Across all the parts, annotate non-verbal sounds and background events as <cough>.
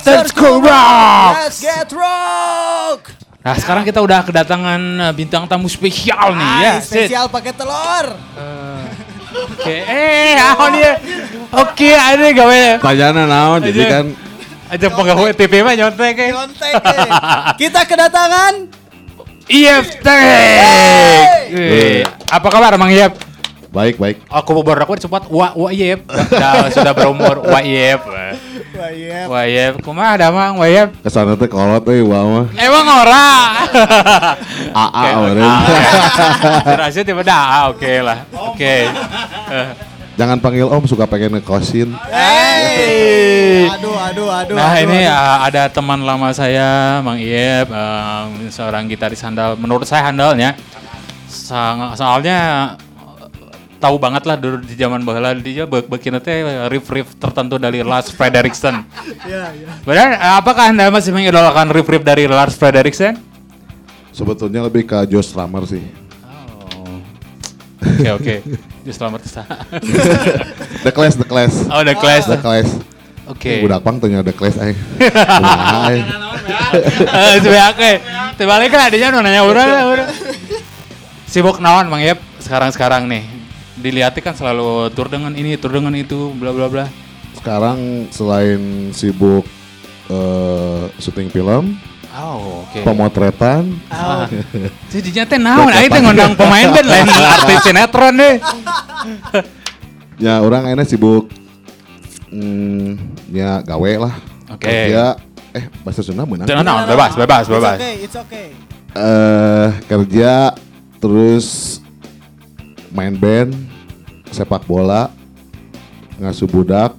After School Rock. Let's get rock. Nah sekarang kita udah kedatangan uh, bintang tamu spesial nih ya. Sid. spesial pakai telur. Oke, eh, ahon dia. Oke, ada gawe. Tanyana naon jadi kan Aja pegawai TV mah nyontek eh. Nyontek. eh. Kita kedatangan IFT. Eh, Apa kabar Mang Iyep? baik baik. Aku baru aku sempat wa wa Iyep. Sudah sudah berumur wa Iyep. Wah, iya. Wa Iyep, kumaha ada Mang wa Iyep? Ke sana teh kolot euy wah mah. Emang ora. <laughs> AA Oke, meureun. Terasa tiba dah, oke lah. Oke. Eh. <laughs> Jangan panggil Om suka pengen ngekosin. Hey. Aduh, aduh, aduh. Nah aduh, ini aduh. uh, ada teman lama saya, Mang Iep, um, seorang gitaris handal. Menurut saya handalnya, Sang, soalnya tahu banget lah dulu di zaman bahula dia be bikin teh riff-riff tertentu dari Lars Frederiksen. <laughs> Iya, iya. Benar? Apakah anda masih mengidolakan riff-riff dari Lars Frederiksen? Sebetulnya lebih ke Joe Strummer sih. Oh. Oke oke. Just selamat Tisa. The Clash, The Clash. Oh, The Clash. The Clash. Oke. Budak pang tanya The Clash aing. Kumaha, aing. Eh, <laughs> sebenernya oke. Terbalik kan adanya nanya urang lah urang. <laughs> Sibuk naon Mang Yep sekarang-sekarang nih? Dilihatnya kan selalu tur dengan ini, tur dengan itu, bla bla bla. Sekarang selain sibuk eh, syuting film, Oh, oke. pemotretan, Ah. <laughs> Jadinya teh naon? Aing teh ngundang pemain band lain <laughs> artis sinetron deh. ya orang akhirnya sibuk hmm, ya gawe lah. Oke. Kerja, eh bahasa Sunda menang. Jangan naon, bebas, bebas, It's bebas. okay, it's okay. eh kerja terus main band sepak bola ngasuh budak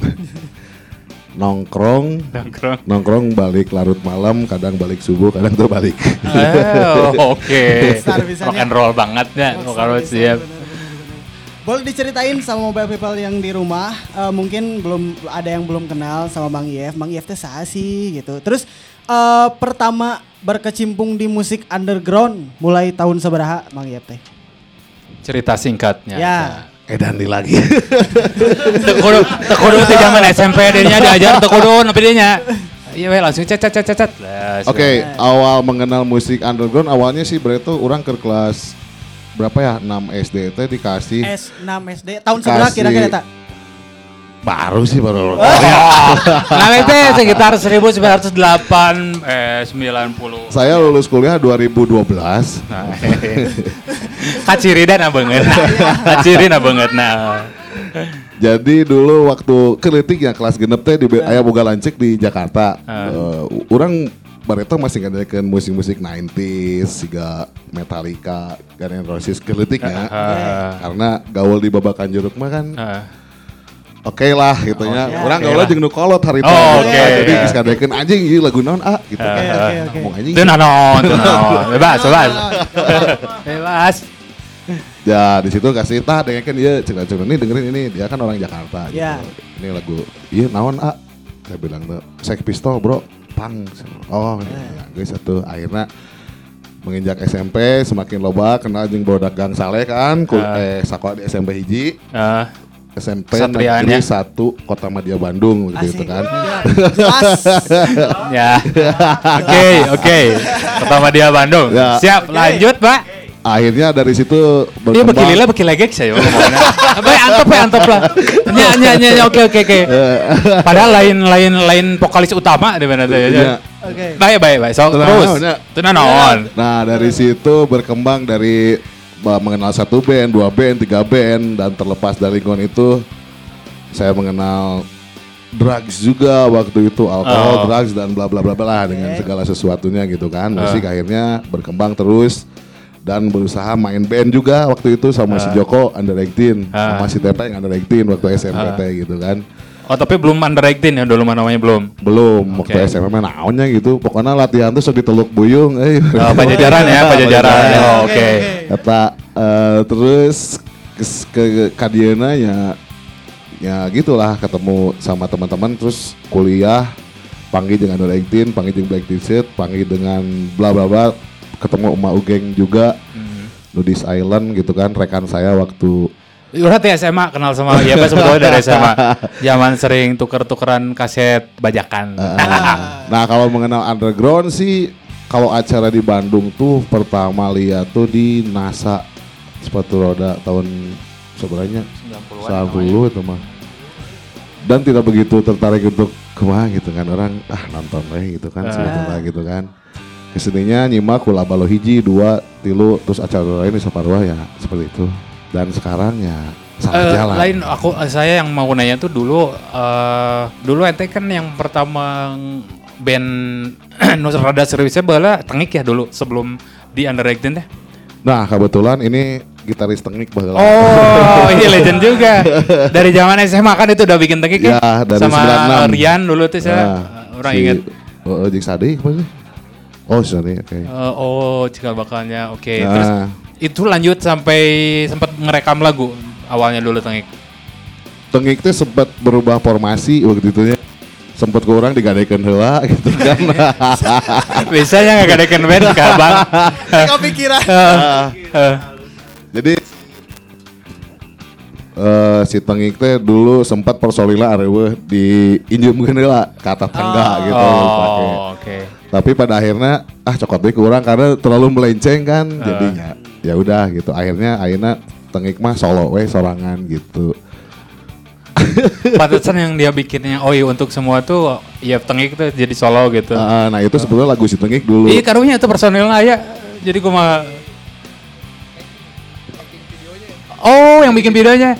<laughs> nongkrong Nongkrong. nongkrong balik larut malam kadang balik subuh kadang tuh balik Oh, <laughs> oke. Rockstar bisanya. Rock and roll banget ya, kalau siap. Boleh diceritain sama mobile people yang di rumah, eh, mungkin belum ada yang belum kenal sama Bang Yef. Bang Yef teh sih gitu. Terus eh, pertama berkecimpung di musik underground mulai tahun seberapa Bang Yef teh? Cerita singkatnya. Ya. edan di lagi Tekudu, tekudu di zaman SMP dia diajar tekudu tapi dia nya. Iya langsung cet cet cet cet, cet. Lah, oke sudah. awal mengenal musik underground awalnya sih berarti tuh orang ke kelas berapa ya 6 SD teh dikasih S6 SD tahun Kasih- kira-kira tak? Baru sih baru <laughs> Nah itu sekitar 1908 eh 90. saya lulus kuliah 2012 Nah, kaciri dan banget. Kaciri na banget nah. Jadi dulu waktu kritik ya kelas genep teh di Be- aya boga lancik di Jakarta. Ah. Eh, orang bareta masih ngadakeun musik-musik 90s, siga Metallica, Guns N' Roses kritiknya. Ah. Karena gaul di babakan jeruk mah kan Ah. Oke lah gitu nya. Oke. Orang gaul jeung nu kolot hari Oh, teh. oke. Jadi geus ngadakeun anjing ieu lagu naon ah gitu. Oke, oke, oke. Ngomong anjing. Itu nanon, itu nanon. <laughs> Bebas, bebas. Bebas. Ya di situ kasih tah dengerin dia cerita cerita ini dengerin ini dia kan orang Jakarta gitu. Ya. Ini lagu iya naon ah saya bilang tuh Sex Pistol bro pang oh ya, guys satu akhirnya menginjak SMP semakin loba kenal jeung bodak gang saleh kan kul Ah. eh sekolah di SMP hiji Ah, SMP Satriaan negeri ya. satu Kota Madia Bandung gitu Asik. kan Ya, <laughs> ya. Oke, oke. Pertama dia Bandung. Ya. Siap, lanjut, Pak. akhirnya dari situ Iya berkembang bekilila bekila gek saya ngomongnya. Apa antep ya antep lah. Nya nya nya oke oke oke. Padahal lain lain lain vokalis utama di mana tuh Iya. ya. Oke. Baik baik baik. So terus. ya. Tenang. Nah dari situ berkembang dari mengenal satu band, dua band, tiga band dan terlepas dari lingkungan itu saya mengenal drugs juga waktu itu alkohol, Oh. drugs dan bla bla bla bla dengan segala sesuatunya gitu kan. Musik akhirnya berkembang terus dan berusaha main band juga waktu itu sama si Joko under 18 Ah. sama si Tepeng under 18 waktu SMP teh gitu kan. Oh tapi belum under 18 ya dulu namanya belum. Belum waktu SMP mah naonnya gitu. Pokoknya latihan tuh sok diteluk buyung eh. Oh, pajajaran ya, <laughs> pajajaran. Pajajaran. Oh, Oke. Kata eh, terus kes- ke Kadiana ya ya gitulah ketemu sama teman-teman terus kuliah panggil dengan Under 18, panggil dengan Black T-shirt, panggil dengan bla bla bla ketemu Emak Ugeng juga Hmm. Nudis Island gitu kan rekan saya waktu Teh SMA kenal sama iya Pak sebetulnya dari SMA. <laughs> Zaman sering tuker-tukeran kaset bajakan. Nah kalau mengenal underground sih kalau acara di Bandung tuh pertama lihat tuh di NASA sepatu roda tahun sebenarnya 90 itu mah. Dan tidak begitu tertarik untuk ke mana gitu kan orang ah nonton weh gitu kan sebetulnya gitu kan. Ke sininya nyimak kula balo hiji dua tilu terus acara lain di Saparua ya seperti itu. Dan sekarang ya salah Eh, jalan. lain aku saya yang mau nanya tuh dulu eh dulu ente kan yang pertama band <clears throat> Nusa Rada Seriusnya bala tengik ya dulu sebelum di Underrated teh. Nah kebetulan ini gitaris teknik bahwa Oh, <laughs> ini legend juga. Dari zaman SMA kan itu udah bikin tengik ya. Ya, dari Sama 96. Rian dulu tuh saya Nah, orang si- ingat. Oh, Jik Sadi apa sih? Oh, Sadi, oke. Eh, oh, cikal bakalnya. Oke, Nah. terus itu lanjut sampai sempat ngerekam lagu awalnya dulu tengik. Tengik teh sempat berubah formasi waktu itu nya. Sempat kurang digadekeun heula <laughs> gitu kan. <laughs> Biasanya nggak ada band kah, Bang? <laughs> Kepikiran. Eh, Jadi eh si Tengik teh dulu sempat personilnya arewe di injumkeun heula kata tangga gitu pakai. Oh, oke. Tapi pada akhirnya ah cokot deui kurang karena terlalu melenceng kan jadinya. Ya udah gitu. Akhirnya akhirnya Tengik mah solo we sorangan gitu. <laughs> Pantesan yang dia bikinnya Oi untuk semua tuh ya tengik tuh jadi solo gitu. Ah, nah itu sebetulnya lagu si Tengik dulu. Iya karunya itu personilnya ya. Jadi gua mah Oh, yang bikin videonya.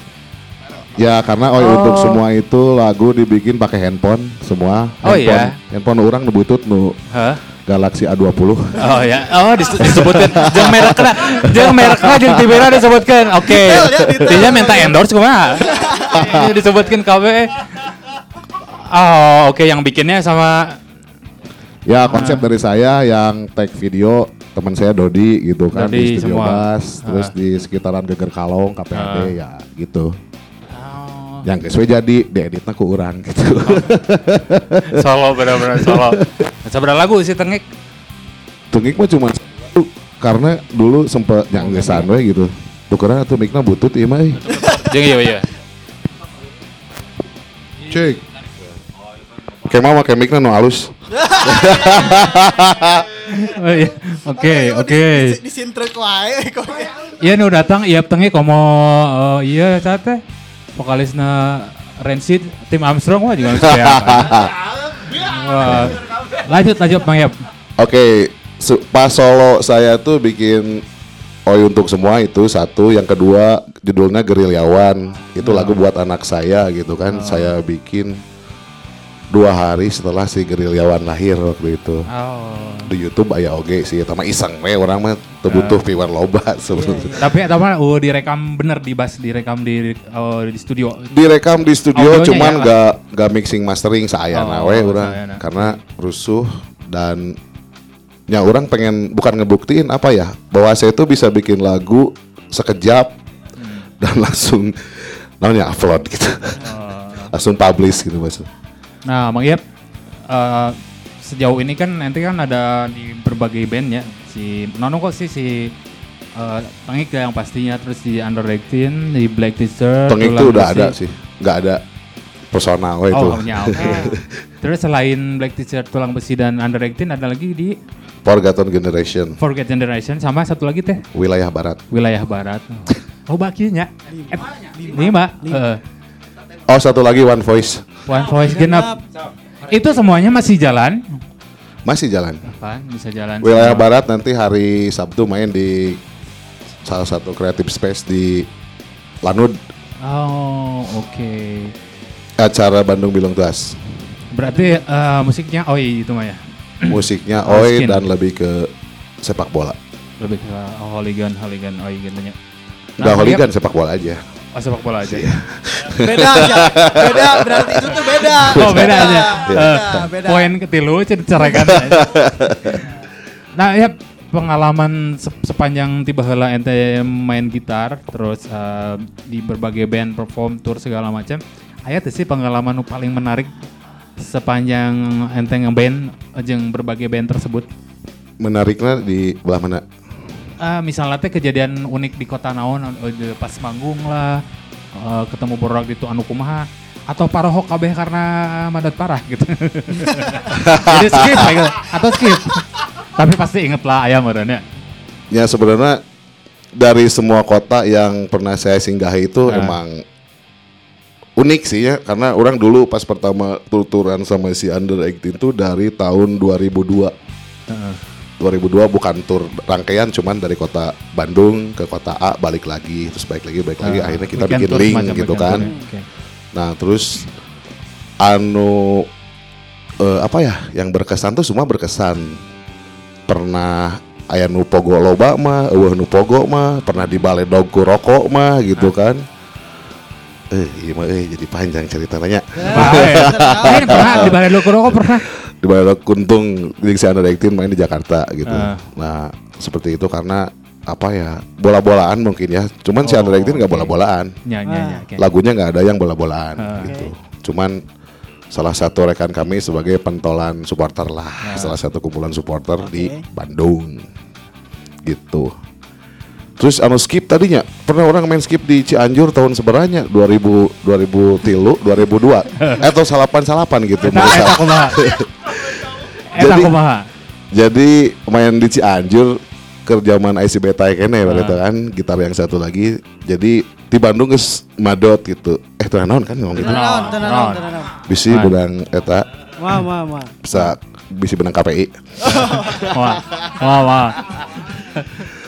Ya karena oh, untuk semua itu lagu dibikin pakai handphone semua. Oh, handphone, iya? Handphone orang nu butut nu Hah? Galaxy A20. Oh ya, oh dis- disebutkan jangan mereknya, jangan mereknya jangan tibera disebutkan. Oke, dia minta endorse kumaha? Ini disebutkan KB. Oh, oke yang bikinnya sama Ya konsep dari saya yang tag video teman saya Dodi gitu kan Dodi di studio semua. Bass, terus Ah. di sekitaran Geger Kalong, KPAD ya gitu. Oh, Yang sesuai jadi dieditnya ku urang gitu. <laughs> solo benar-benar solo. Seberapa lagu sih tengik? Tengik mah cuma satu, karena dulu sempet nyanggesan we gitu. Tukeran atau mikna butut ieu mah. eh. <laughs> Jeung iya iya. Cek. Kayak mah make mikna nu halus. <laughs> Oh, iya. Oke, oke. Di sintrek wae. <laughs> Iya nu datang iya tengik komo eh, iya sate vokalisna Rancid tim Armstrong mah juga kayak apa. Wah. Lanjut lanjut Bang Yap. Oke, su- pas solo saya tuh bikin Oi untuk semua itu satu, yang kedua judulnya Gerilyawan. Itu lagu buat anak saya gitu kan. Saya bikin dua hari setelah si Gerilyawan lahir waktu itu. Oh. Di YouTube aya oge sih, sama iseng we orang mah teu butuh piwan loba sebenarnya. Tapi eta mah oh, direkam bener di bas direkam di oh, di studio. Direkam di studio Audionya cuman ya? gak gak mixing mastering saya Oh, we urang sayana. karena rusuh dan ya orang pengen bukan ngebuktiin apa ya bahwa saya tuh bisa bikin lagu sekejap Hmm. dan langsung namanya upload gitu Oh. <laughs> langsung publish gitu maksud Nah, Bang Yap eh, sejauh ini kan nanti kan ada di berbagai band ya. Si Nono kok sih si eh Tengik yang pastinya terus di Underrated, di Black T-shirt. Tengik tuh udah ada sih nggak ada personal we itu Oh, ya, oke. <laughs> Terus selain Black T-shirt tulang besi dan Underrated ada lagi di Forgotten Generation Forget Generation sama satu lagi teh wilayah barat wilayah barat. Oh, bakinya. Eh, lima. Eh, oh satu lagi One Voice One Voice genap. Itu semuanya masih jalan. masih jalan Kan bisa jalan. wilayah semua. barat nanti hari Sabtu main di salah satu creative space di Lanud Oh, oke. acara Bandung Bilung Tuas. Berarti eh, musiknya Oi itu mah ya. <clears throat> Musiknya Oi dan lebih ke sepak bola. Lebih ke oh, hooligan, hooligan Oi gitu nya. Enggak Nah, hooligan sepak bola aja. Oh, sepak bola aja. Beda aja. <laughs> Beda berarti itu tuh beda. Oh, beda aja. Beda, Eh, beda. Poin ketilu cerekan. <laughs> nah, ya pengalaman se- sepanjang tiba heula ente main gitar terus eh, di berbagai band perform tour segala macam. Aya teh sih pengalaman paling menarik sepanjang ente ngeband jeung berbagai band tersebut. Menariknya di belah mana? Ah, misalnya teh kejadian unik di kota naon eh, pas manggung lah eh, ketemu borak itu anu kumaha atau parohok kabeh karena madat parah gitu. <laughs> Jadi skip gitu. atau skip. Tapi pasti inget lah ayam ya. Ya sebenarnya dari semua kota yang pernah saya singgahi itu Nah. emang unik sih ya karena orang dulu pas pertama tur-turan sama si Under 18 tuh dari tahun 2002. 2002 bukan tur rangkaian cuman dari kota Bandung ke kota A balik lagi terus balik lagi balik lagi akhirnya kita bikin link gitu weekend kan. tour ya. Oke. Nah terus anu eh, apa ya yang berkesan tuh semua berkesan. Pernah aya nu pogo loba mah, eueuh nu pogo mah, pernah di balai rokok mah gitu kan. Eh, iya mah eh jadi panjang ceritanya. Main pernah di balai loko rokok pernah. Di balai Dog kuntung di si Under 18 main di Jakarta gitu. Ah. Nah, seperti itu karena apa ya bola-bolaan mungkin ya. Cuman si Under 18 nggak oke. bola-bolaan. Ya, ya, ya, oke. lagunya nggak ada yang bola-bolaan Ah. gitu. Cuman salah satu rekan kami sebagai pentolan supporter lah, salah satu kumpulan supporter di Bandung, gitu. Terus anu skip tadinya pernah orang main skip di Cianjur tahun sebenarnya 2000 2000 tilu 2002 <laughs> atau salapan salapan gitu. Nah, eta kumaha? Eta <laughs> Jadi-? Jadi main di Cianjur kerjaman IC Beta kene berarti kan gitar yang satu lagi. Jadi di Bandung geus madot gitu. Eh teu naon kan ngomong gitu. Tenang, tenang, Naon. tenang. Bisi benang eta Wah, wah, wah. bisa bisi benang KPI. Wah, wah, wah. <laughs>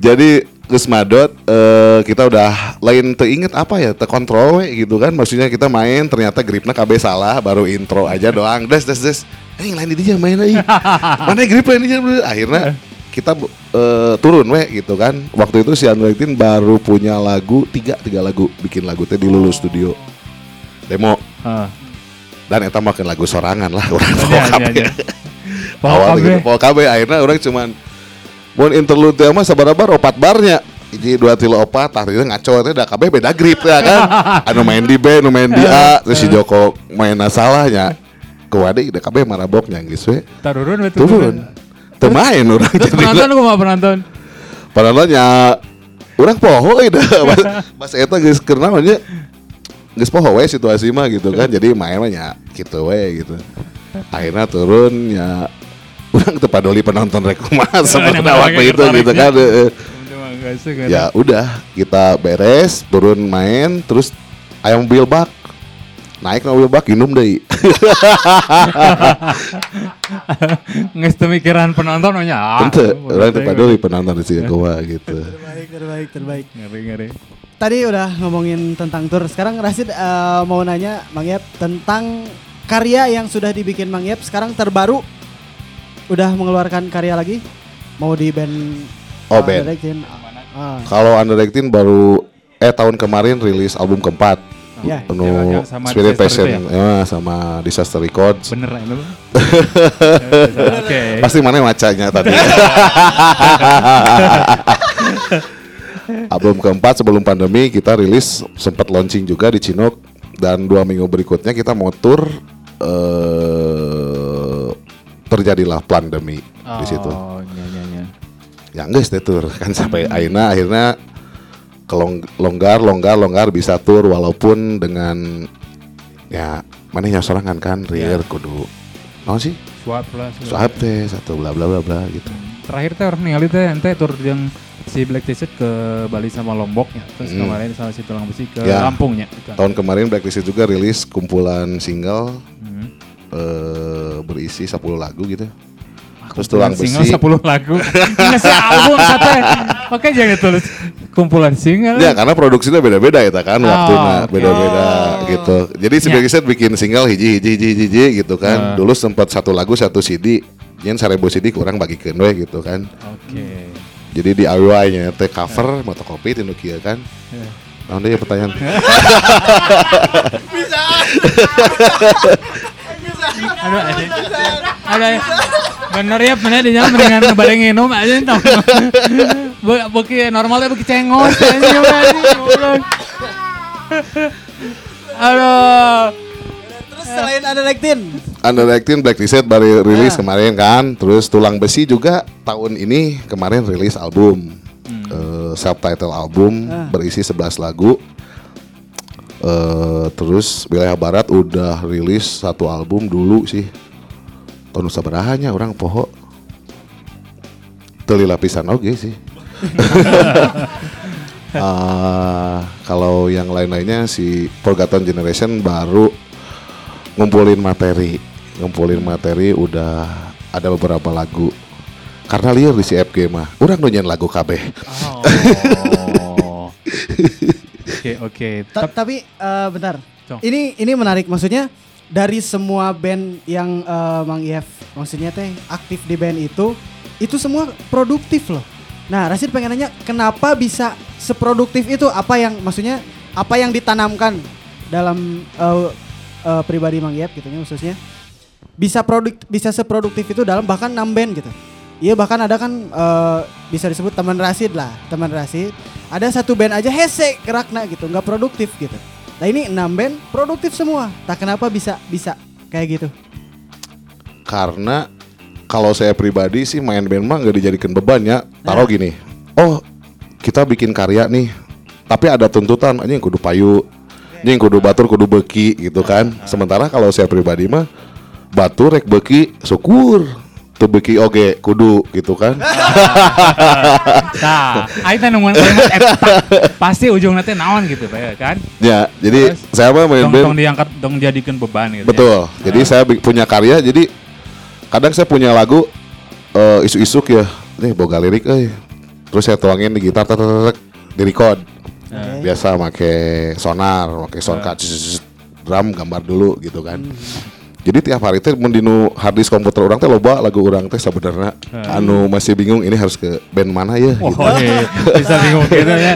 Jadi geus madot eh, kita udah lain teringet apa ya terkontrol gitu kan? Maksudnya kita main ternyata gripnya KB salah baru intro aja doang. Des des des. Eh lain di dia main lagi. <laughs> Mana grip lain di dia? Akhirnya kita eh, turun we gitu kan. Waktu itu si Androidin baru punya lagu tiga tiga lagu bikin lagu teh di Lulu Studio. Demo. Heeh. dan eta makan lagu sorangan lah <laughs> orang. Bawa awal kabeh. gitu bawa kabeh akhirnya orang cuman mau interlude teh mah sabarabar opat barnya. Jadi dua tilu opat akhirnya ngaco teh da kabeh beda grip ya kan. <laughs> Anu main di B anu main di A terus si Joko main salahnya kewadi da kabeh marabok nyanggis we. Turun we turun. Teu main orang Terus jadi penonton kumaha penonton? padahal nya orang poho euy dah. <laughs> Mas- mas eta geus keur naon nya? Geus poho we situasi mah gitu kan. Jadi main mah nya gitu we gitu. Akhirnya turun ya orang teu paduli penonton rek <laughs> kumaha sebenarnya waktu itu gitu kan ya udah kita beres turun main terus ayam mobil bak naik mobil bak minum deh <laughs> Nges mikiran penonton nya. Ah, bodoh orang paduli penonton di sini kumaha gitu Terbaik, terbaik, terbaik. Ngeri ngeri. Tadi udah ngomongin tentang tour. Sekarang Rasid eh, mau nanya Mang Yep tentang karya yang sudah dibikin Mang Yep sekarang terbaru udah mengeluarkan karya lagi mau di band Oh, uh, band. Ah, Kalau Under 18 baru eh tahun kemarin rilis album keempat. Ya. Anu Yang- yang sama Spirit Passion itu ya? sama Disaster Records. Bener lah itu. <laughs> Oke. Pasti mana macanya tadi. <laughs> album keempat sebelum pandemi kita rilis sempat launching juga di Cinok dan dua minggu berikutnya kita mau tour eh terjadilah pandemi di situ. Oh, iya iya iya. ya enggak deh tur <laughs> kan sampai akhirnya akhirnya kelong longgar longgar longgar bisa tur walaupun dengan ya mana yang sorangan kan rear kudu mau sih Swap lah. swap. teh satu bla bla bla bla gitu Terakhir teh orang ningali teh ente tur yang si Black T-shirt ke Bali sama Lombok ya. Terus Hmm. kemarin sama si Tulang Besi ke Ya. Lampung ya. tahun kemarin Blacklist juga rilis kumpulan single Hmm. Eh, berisi 10 lagu gitu terus Kumpulan tulang single besi 10 lagu. <laughs> Ini album kata. Makanya jangan tulis kumpulan single. Ya karena produksinya beda-beda ya kan Oh, waktunya oke. beda-beda gitu. Jadi si Ya. Blacklist bikin single hiji hiji hiji hiji, hiji gitu kan. Dulu sempat satu lagu satu CD. Yen seribu CD kurang bagikan we gitu kan. Oke. Jadi di DIY-nya teh cover motokopi tinu kieu kan. Ya. Nah, ya pertanyaan. <laughs> <laughs> Aduh, ada. Ada. Bener ya, bener di jalan mendingan balik nginum aja tau. Buki normalnya anjing, goblok. Aduh. Terus selain ada Lektin, Under 18 Black T-shirt baru rilis Ah. kemarin kan. Terus Tulang Besi juga tahun ini kemarin rilis album. Eh, self-title album Ah. berisi 11 lagu. Eh, terus Wilayah Barat udah rilis satu album dulu sih. Tahun sabarahanya orang poho. Teli lapisan oge sih. Ah, <laughs> kalau yang lain-lainnya si Forgotten Generation baru ngumpulin materi, ngumpulin materi udah ada beberapa lagu. Karena liar di si FG mah, orang nunyan lagu kabeh. Oh. Oke. Ta- Tap- tapi eh, bentar. Cong. Ini ini menarik maksudnya dari semua band yang eh, Mang Ief maksudnya teh aktif di band itu itu semua produktif loh. Nah, Rasid pengen nanya kenapa bisa seproduktif itu apa yang maksudnya apa yang ditanamkan dalam eh, eh, pribadi Mang Ief gitu ya khususnya bisa produk bisa seproduktif itu dalam bahkan 6 band gitu. Iya bahkan ada kan eh, bisa disebut teman Rasid lah, teman Rasid. Ada satu band aja hese gerakna gitu, nggak produktif gitu. Nah ini 6 band produktif semua. Tak kenapa bisa bisa kayak gitu. Karena kalau saya pribadi sih main band mah nggak dijadikan beban ya. Taruh gini, oh kita bikin karya nih, tapi ada tuntutan, anjing kudu payu, anjing kudu batur, kudu beki gitu kan. Sementara kalau saya pribadi mah batur rek beki syukur beki oge kudu gitu kan. <laughs> Nah, teh nungguin kalimat eta. Pasti ujungnya teh naon gitu Pak, kan? ya, jadi Terus, saya mah main Dong, band dong diangkat, dong jadikan beban gitu. Betul. Ya. Jadi saya bi- punya karya. Jadi kadang saya punya lagu eh, isu-isuk ya. Nih boga lirik euy. Terus saya tuangin di gitar tek tek, tek, di record. Oke. Biasa make sonar, make sound card, zzz, drum gambar dulu gitu kan. Jadi tiap hari teh mun dinu hard disk komputer orang teh loba lagu orang teh sebenarnya anu masih bingung ini harus ke band mana ya Oh, gitu. iya. bisa bingung <laughs> gitu ya.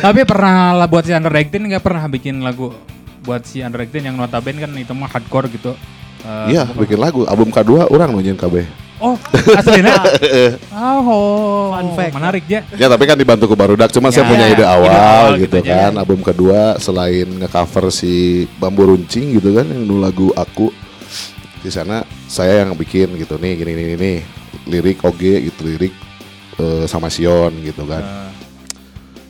Tapi pernah lah buat si Under 18 nggak pernah bikin lagu buat si Under 18 yang notabene kan itu mah hardcore gitu. Eh, Iya, bukan- bikin lagu. Album kedua orang nunjukin KB. Oh, aslinya. <laughs> oh, Fun fact. menarik ya. Ya tapi kan dibantu ke Barudak Cuma saya Ya, punya ide ide awal awal gitu gitu kan Album kedua selain ngecover si Bambu Runcing gitu kan Yang dulu lagu Aku di sana saya yang bikin gitu nih gini gini nih lirik oge gitu lirik eh, sama Sion gitu kan. Eh,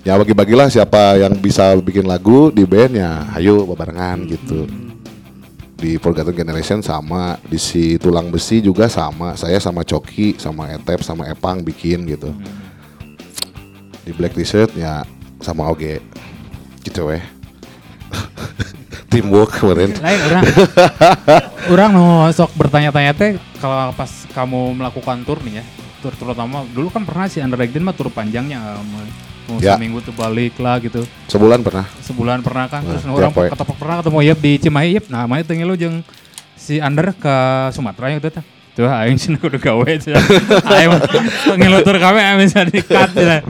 ya bagi-bagilah siapa yang bisa bikin lagu di band ya ayo barengan gitu. Di Forgotten Generation sama di si Tulang Besi juga sama saya sama Coki sama Etep sama Epang bikin gitu. Di Black T-shirt ya sama Oge gitu weh teamwork kemarin <laughs> lain orang <laughs> orang mau sok bertanya-tanya teh kalau pas kamu melakukan tour nih ya tur terutama dulu kan pernah si Under 18 mah tur panjangnya eh, mau, Ya. seminggu tuh balik lah gitu sebulan pernah sebulan pernah kan terus Nah, orang tiap poe. ketemu pernah ketemu Yep di Cimahi Yep nah mana tengil lu jeung si Under ke Sumatera itu teh tuh aing sih kudu gawe cenah. <laughs> aing mah ngilutur kami aing bisa di-cut cenah.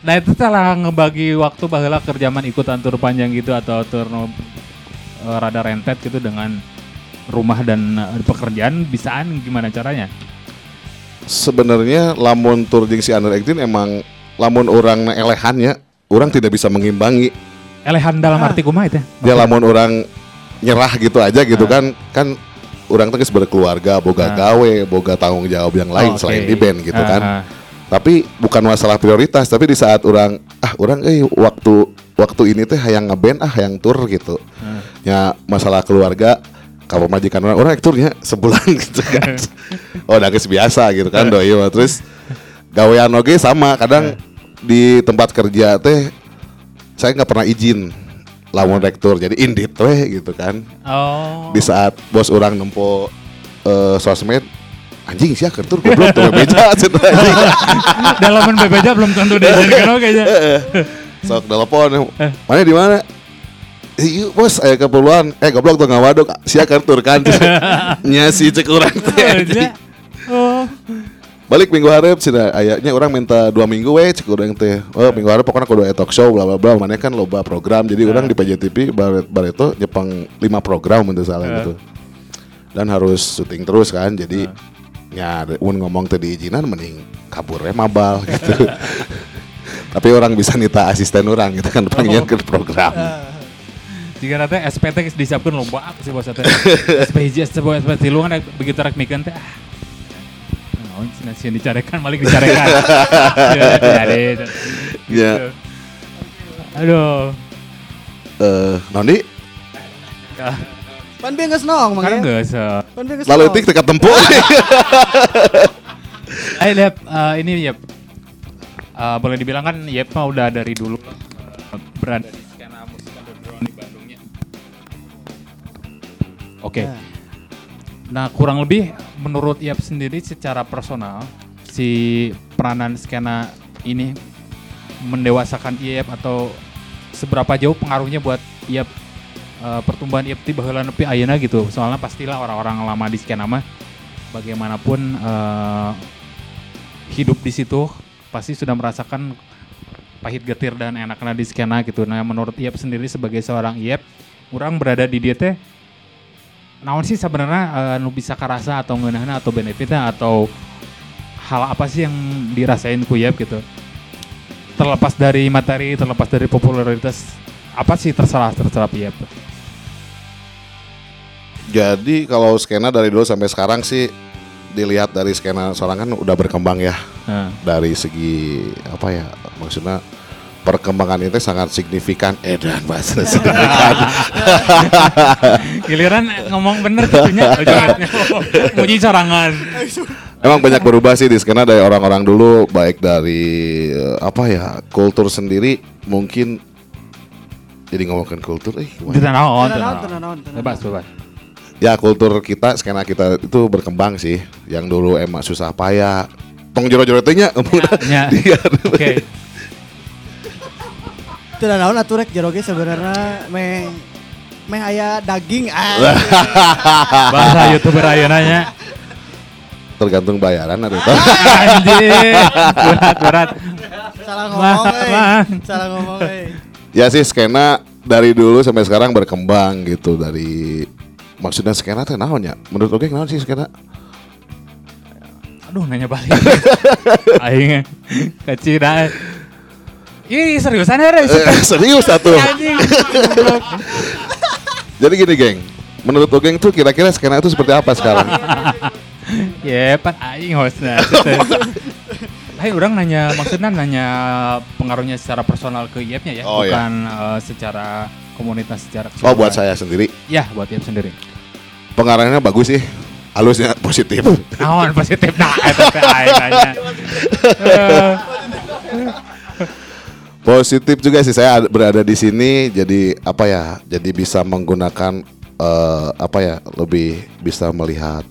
nah itu salah ngebagi waktu baheula keur zaman ikutan tur panjang gitu atau tur eh, rada rentet gitu dengan rumah dan eh, pekerjaan bisaan gimana caranya sebenarnya lamun tur jeung si Under 18 emang lamun orang elehannya orang tidak bisa mengimbangi elehan dalam arti kumaha itu dia lamun orang nyerah gitu aja gitu kan kan orang tuh geus berkeluarga boga Ah. gawe boga tanggung jawab yang lain Oke. selain di band gitu Ah, kan ah. tapi bukan masalah prioritas tapi di saat orang ah orang eh waktu waktu ini teh hayang ngeband ah hayang tur gitu. Ah. ya masalah keluarga kalau majikan orang orang turnya sebulan <laughs> gitu kan. Oh udah geus biasa gitu kan doi mah. Terus gawean oge sama kadang di tempat kerja teh saya nggak pernah izin lamun rektur jadi indit weh gitu kan. Oh. Di saat bos orang nempo eh, sosmed anjing sih kertur goblok tuh beja <laughs> cenah, anjing. dalaman bebeja belum tentu diizinkan oke aja sok telepon mana di mana Iya bos, eh keperluan, eh goblok tuh nggak waduk, sia kertur kan, <laughs> nya si cek orang teh. anjing. oh Balik minggu harap cina ayahnya orang minta dua minggu weh cek orang teh. Oh minggu harap pokoknya kudu talk show bla bla bla. Mana kan loba program. Jadi orang di PJTV baret bareto nyepang lima program untuk salah gitu. Dan harus syuting terus kan. Jadi ya mun ngomong tadi izinan mending kabur we mabal gitu. <laughs> Tapi orang bisa nita asisten orang gitu kan panggilan ke program. <laughs> Jika nanti SPT disiapkan apa sih bos teh. SP hiji, SP dua, SP tilu kan begitu rek mikeun teh. ah. Naon cenah sieun dicarekan balik dicarekan. <laughs> Ya. Aduh. Eh, Nondi, Ah, Pan bieu geus nong, Mang. Kan ya? geus. eh. Pan lalu tik teka tempo. <laughs> Eh lihat eh, ini ya boleh dibilang kan Yep mah udah dari dulu eh, berada di skena musik underground di Bandungnya. Oke. Ya. Nah kurang lebih menurut Yep sendiri secara personal si peranan skena ini mendewasakan Yep atau seberapa jauh pengaruhnya buat Yep eh, pertumbuhan Yep di baheula nepi ayeuna gitu. Soalnya pastilah orang-orang lama di skena mah bagaimanapun eh, hidup di situ pasti sudah merasakan pahit getir dan enaknya di skena gitu. Nah menurut Iep sendiri sebagai seorang Iep, orang berada di dia teh naon sih sebenarnya eh, nu bisa karasa atau ngeunahna atau benefitnya atau hal apa sih yang dirasain ku Iep gitu. Terlepas dari materi, terlepas dari popularitas, apa sih terserah terserah Iep? Jadi kalau skena dari dulu sampai sekarang sih dilihat dari skena seorang kan udah berkembang ya Nah, dari segi apa ya maksudnya perkembangan itu sangat signifikan eh dan bahasa <laughs> signifikan giliran ngomong bener tentunya <laughs> muji sorangan. emang banyak berubah sih di skena dari orang-orang dulu baik dari eh, apa ya kultur sendiri mungkin jadi ngomongin kultur eh gimana? Tenang, tenang, tenang, tenang. Bebas, bebas. Ya kultur kita skena kita itu berkembang sih yang dulu emang susah payah tong jero-jero teh nya Ya. Iya. <laughs> Oke. Teu naon atuh rek jero ge sebenarnya meh meh aya daging ah. <laughs> Bahasa YouTuber ayeuna nya. tergantung bayaran atau Anjir. Berat, berat. Salah ngomong. Wah. Salah ngomong euy. ya sih skena dari dulu sampai sekarang berkembang gitu dari maksudnya skena teh naon ya menurut oke naon sih skena Aduh, nanya balik. <laughs> Aing kecil dah. Ih, seriusan ya, Re? Eh, serius satu jadi gini geng menurut Ogeng tuh kira-kira skena itu seperti apa sekarang Ya, pan aing hostnya. <laughs> Hai, orang nanya maksudnya nanya pengaruhnya secara personal ke IEP-nya ya, Oh, iya. bukan eh, secara komunitas secara oh buat keseluruhan. saya sendiri? Ya, buat IEP sendiri. pengarangnya bagus sih. Halusnya positif. Naon positif. Nah nanya. Eh, <laughs> positif juga sih. Saya ada- berada di sini jadi apa ya jadi bisa menggunakan eh, apa ya lebih bisa melihat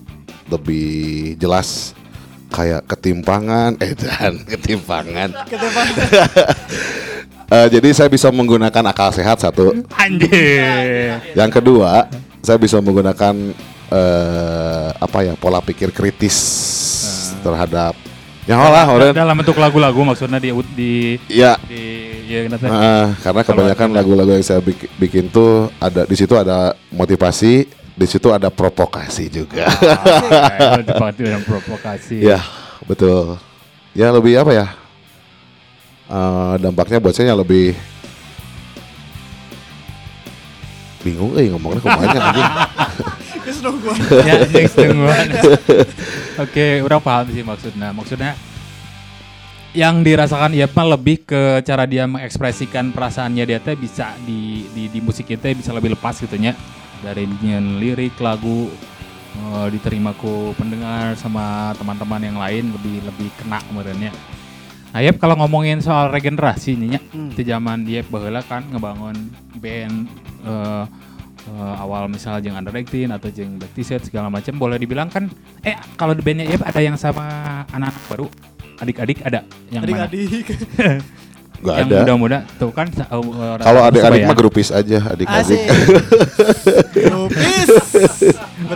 lebih jelas kayak ketimpangan. Eh dan ketimpangan <laughs> Eh, jadi saya bisa menggunakan akal sehat satu Anjir. yang kedua saya bisa menggunakan eh, apa ya pola pikir kritis terhadap ya lah orang Dalam bentuk lagu-lagu maksudnya di di ya di ya? Heeh, karena kebanyakan lagu-lagu yang saya bik- bikin tuh ada di situ ada motivasi, di situ ada provokasi juga. Ah, dengan provokasi. <laughs> ya, betul. Ya lebih apa ya? Eh, dampaknya buat saya lebih bingung eh ngomongnya ke mana anjing. <laughs> <laughs> Ya. <laughs> Oke, orang paham sih maksudnya. Maksudnya yang dirasakan mah lebih ke cara dia mengekspresikan perasaannya dia teh bisa di di, di musik kita bisa lebih lepas gitu nya dari lirik lagu eh, diterima ku pendengar sama teman-teman yang lain lebih lebih kena kemudiannya. Nah, Yep, kalau ngomongin soal regenerasi nih Hmm. di zaman dia baheula kan ngebangun band eh, eh, awal misalnya jeung Under 18 atau jeung Black T-shirt segala macam boleh dibilang kan eh kalau di bandnya Yep ada yang sama anak-anak baru adik-adik ada yang mana? Adik-adik. <laughs> Gak yang ada. muda-muda tuh kan sa- uh, uh, Kalau adik-adik Surabaya. mah grupis aja, adik-adik. <laughs> Grupis.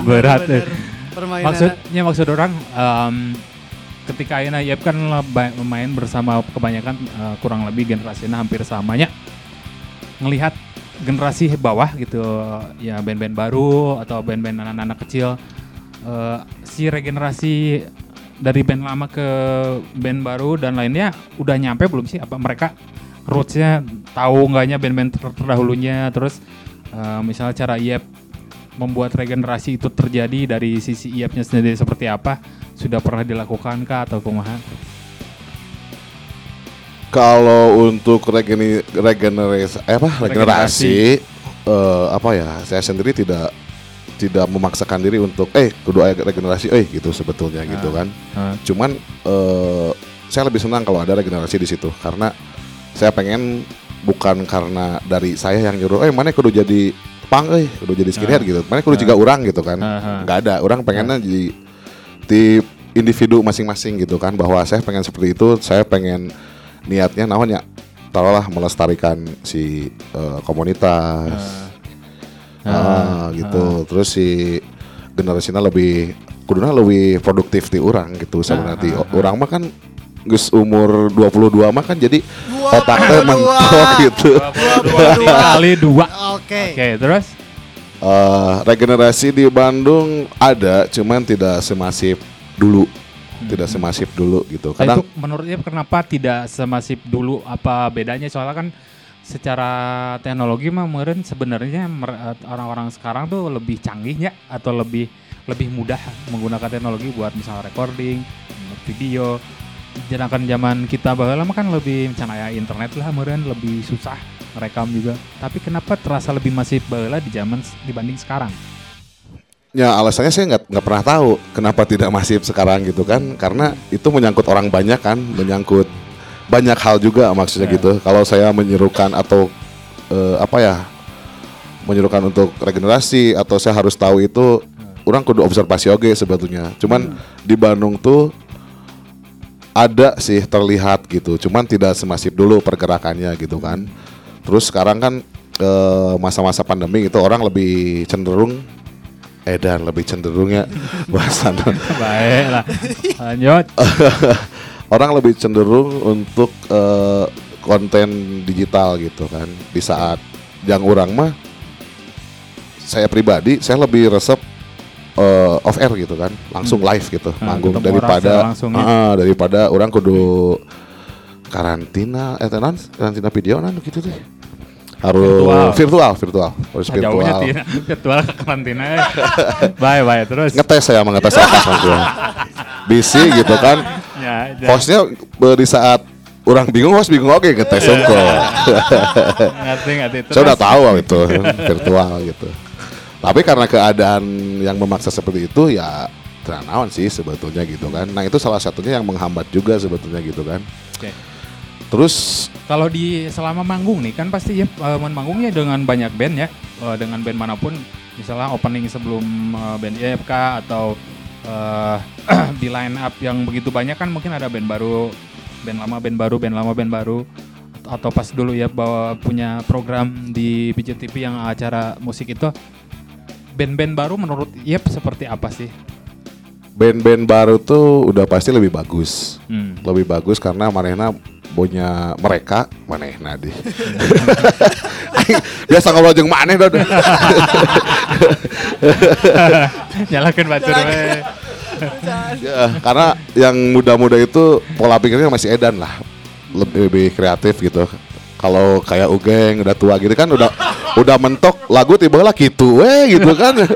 Berat, bener. Permainan. maksudnya maksud orang em, ketika Ayeuna Yep kan main bersama kebanyakan eh, kurang lebih generasinya hampir samanya ngelihat generasi bawah gitu ya band-band baru atau band-band anak-anak kecil eh, si regenerasi dari band lama ke band baru dan lainnya udah nyampe belum sih apa mereka rootsnya tahu enggaknya band-band ter- terdahulunya terus Eh, misalnya cara IEP membuat regenerasi itu terjadi dari sisi IEP-nya sendiri seperti apa? Sudah pernah dilakukan kah atau kumaha? Kalau untuk regeni, regenerasi eh apa regenerasi eh, apa ya saya sendiri tidak tidak memaksakan diri untuk eh kudu aya regenerasi eh gitu sebetulnya gitu kan. Ah. Cuman eh, saya lebih senang kalau ada regenerasi di situ karena saya pengen bukan karena dari saya yang nyuruh eh mana kudu jadi pang eh kudu jadi skinhead Ah. gitu. Mana kudu juga orang gitu kan. Ah, ah. nggak ada, orang pengennya jadi di individu masing-masing gitu kan bahwa saya pengen seperti itu, saya pengen niatnya namanya taruhlah melestarikan si eh, komunitas. Ah, gitu. Terus si generasinya lebih kuduna lebih produktif di orang gitu sebenarnya. Orang mah kan Gus umur 22 mah kan jadi otaknya mentok gitu. 22 kali dua. Oke. Oke, terus? Eh, regenerasi di Bandung ada, cuman tidak semasif dulu. Tidak semasif dulu gitu. Nah, Kadang itu menurutnya kenapa tidak semasif dulu? Apa bedanya? Soalnya kan secara teknologi mah meren sebenarnya mer- orang-orang sekarang tuh lebih canggih ya atau lebih lebih mudah menggunakan teknologi buat misalnya recording, video. Sedangkan zaman kita mah kan lebih misalnya ya internet lah meren lebih susah merekam juga. Tapi kenapa terasa lebih masif baheula di zaman dibanding sekarang? ya alasannya saya nggak nggak pernah tahu kenapa tidak masif sekarang gitu kan. Karena itu menyangkut orang banyak kan, menyangkut banyak hal juga maksudnya Ya. gitu. Kalau saya menyerukan atau eh, apa ya menyerukan untuk regenerasi atau saya harus tahu itu orang kudu observasi oge sebetulnya. Cuman di Bandung tuh ada sih terlihat gitu, cuman tidak semasif dulu pergerakannya gitu kan. Terus sekarang kan eh, masa-masa pandemi itu orang lebih cenderung edan lebih cenderungnya <laughs> bahasa Baik lah. Lanjut. <laughs> orang lebih cenderung untuk eh, konten digital gitu kan di saat yang orang mah saya pribadi saya lebih resep eh, off air gitu kan langsung live gitu Nah, manggung orang daripada secara langsung ya. Daripada orang kudu karantina eh tenan karantina video nan gitu deh harus Virtual. virtual virtual, harus Nah, jauhnya virtual tidak <laughs> virtual ke karantina. ya. Baik, baik. Terus. ngetes saya mengetes otak gua. bisi gitu kan <laughs> Ya, ya. hostnya di saat orang bingung host bingung oke ngetes unggul <laughs> ngerti ngerti. Terus. saya udah tahu itu virtual gitu tapi karena keadaan yang memaksa seperti itu ya teranawan sih sebetulnya gitu kan nah itu salah satunya yang menghambat juga sebetulnya gitu kan Oke. Terus Kalau di selama manggung nih kan pasti ya eh, main manggungnya dengan banyak band ya, eh, dengan band mana pun, misalnya opening sebelum eh, band IFK atau eh, <clears throat> di line up yang begitu banyak kan mungkin ada band baru, band lama, band baru, band lama, band baru, atau pas dulu ya bawa punya program di PJ TV yang acara musik itu, band-band baru menurut Yep seperti apa sih? band-band baru tuh udah pasti lebih bagus Hmm. lebih bagus karena manehna punya mereka manehna deh <laughs> biasa ngobrol jeung maneh dong <laughs> Nyalakan batur we. Ya, karena yang muda-muda itu pola pikirnya masih edan lah, lebih, lebih kreatif gitu. Kalau kayak Ugeng udah tua gitu kan udah udah mentok lagu tiba lah gitu, weh gitu kan. <laughs>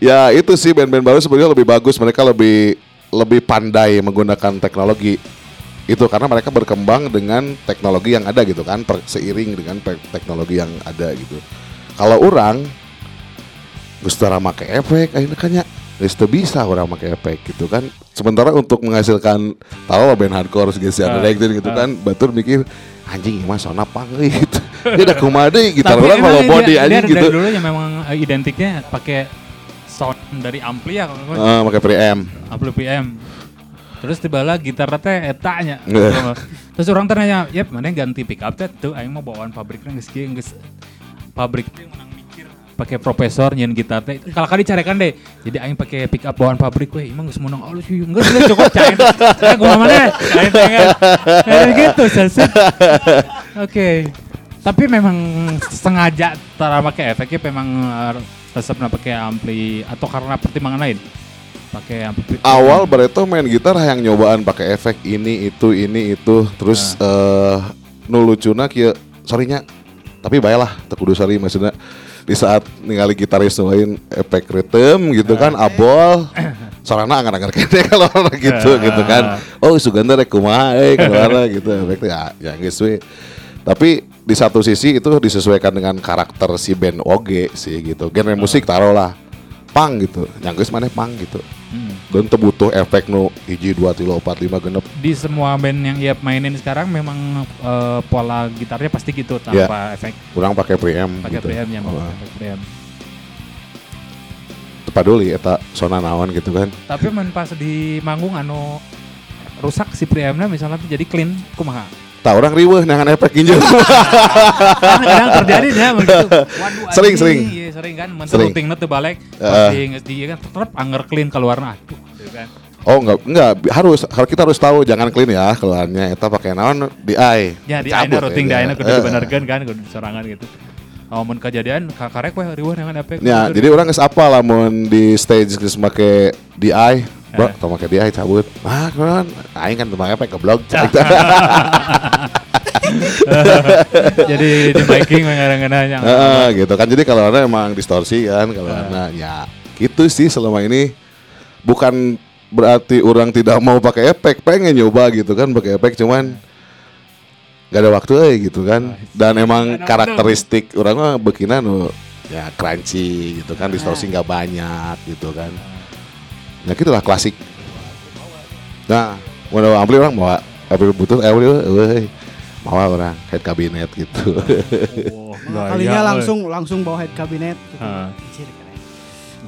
ya itu sih band-band baru sebenarnya lebih bagus, mereka lebih lebih pandai menggunakan teknologi itu karena mereka berkembang dengan teknologi yang ada gitu kan, per- seiring dengan teknologi yang ada gitu. Kalau orang Gus tara make efek akhirnya kan ya Geus teu bisa orang make efek gitu kan sementara untuk menghasilkan tahu lah band hardcore Ah, uh, gitu ah. kan batur mikir anjing mah sona pang euy gitu <laughs> dia udah gitar Tapi orang kalau body dia anjing dari gitu dulu ya memang eh, identiknya pakai sound dari ampli ya kalau Ah, pakai preamp ampli PM. Terus tiba lah gitar teh etanya. Eh. <laughs> Terus orang tanya, "Yep, mana yang ganti pick up teh tuh aing mau bawaan pabriknya geus kieu geus pabrik teh menang mikir. Pakai profesor nyen gitar teh kalau kali carekan deh. Jadi aing pakai pick up bawaan pabrik we emang geus menang alus yeuh geus geus cukup cain saya kumaha mana? Aing Kayak gitu selesai. <laughs> Oke. Tapi memang sengaja tara pakai efeknya memang eh, resepnya pakai ampli atau karena pertimbangan lain? Pakai ampli awal Barreto main gitar yang nyobaan pakai efek ini itu ini itu. Terus eh nu lucuna kieu sorrynya tapi baiklah teu kudu sorry maksudnya. Di saat ningali gitaris lain efek rhythm gitu kan abol <coughs> sorana angan-angan kene <laughs> kalau orang gitu gitu kan. Oh suganda rek kumaha eh gitu. Efek teh, ya ya geus we tapi di satu sisi itu disesuaikan dengan karakter si band oge sih gitu. Genre musik taruhlah pang gitu. Yang geus maneh pang gitu. Hmm. dan butuh efek nu hiji dua tilu empat lima genep. Di semua band yang Iep mainin sekarang memang eh, pola gitarnya pasti gitu tanpa efek. Kurang pakai preamp pakai gitu. preamp ya, Oh, pakai preamp. teu paduli eta sona naon gitu kan. Tapi men pas di manggung anu rusak si preampnya misalnya jadi clean kumaha. Tak orang riweuh nangan efek ginjal <laughs> kadang terjadi ya begitu. <laughs> Waduh, Sering, sering. Iya, sering kan. Men Sering. routingnya tuh balik. Pas di kan tetep anger clean keluarna. Aduh, gitu kan. oh enggak enggak harus kalau kita harus tahu jangan clean ya keluarnya eta pakai naon di eye Ya di Cabut aina routing di ya. aina kudu dibenerkeun kan kudu sorangan gitu. Oh, mun kejadian kakarek we riweuh dengan efek. Ya, jadi orang geus apa lamun di stage geus make DI, bro, Eh. tau make DI cabut. Ah, kan aing kan make efek goblok. jadi di miking mengarang-arangnya. Heeh, gitu kan. Jadi kalau ada emang distorsi kan kalau ada ya gitu sih selama ini bukan berarti orang tidak mau pakai efek, pengen nyoba gitu kan pakai efek cuman gak ada waktu eh, gitu kan. Dan emang karakteristik orang mah begina nu ya crunchy gitu kan, distorsi nggak banyak gitu kan. Ya gitulah klasik. Nah, mau ampli orang mau ampli butuh eh euy. Mau orang head cabinet gitu. Oh, <laughs> Nah, kalinya langsung langsung bawa head cabinet. gitu.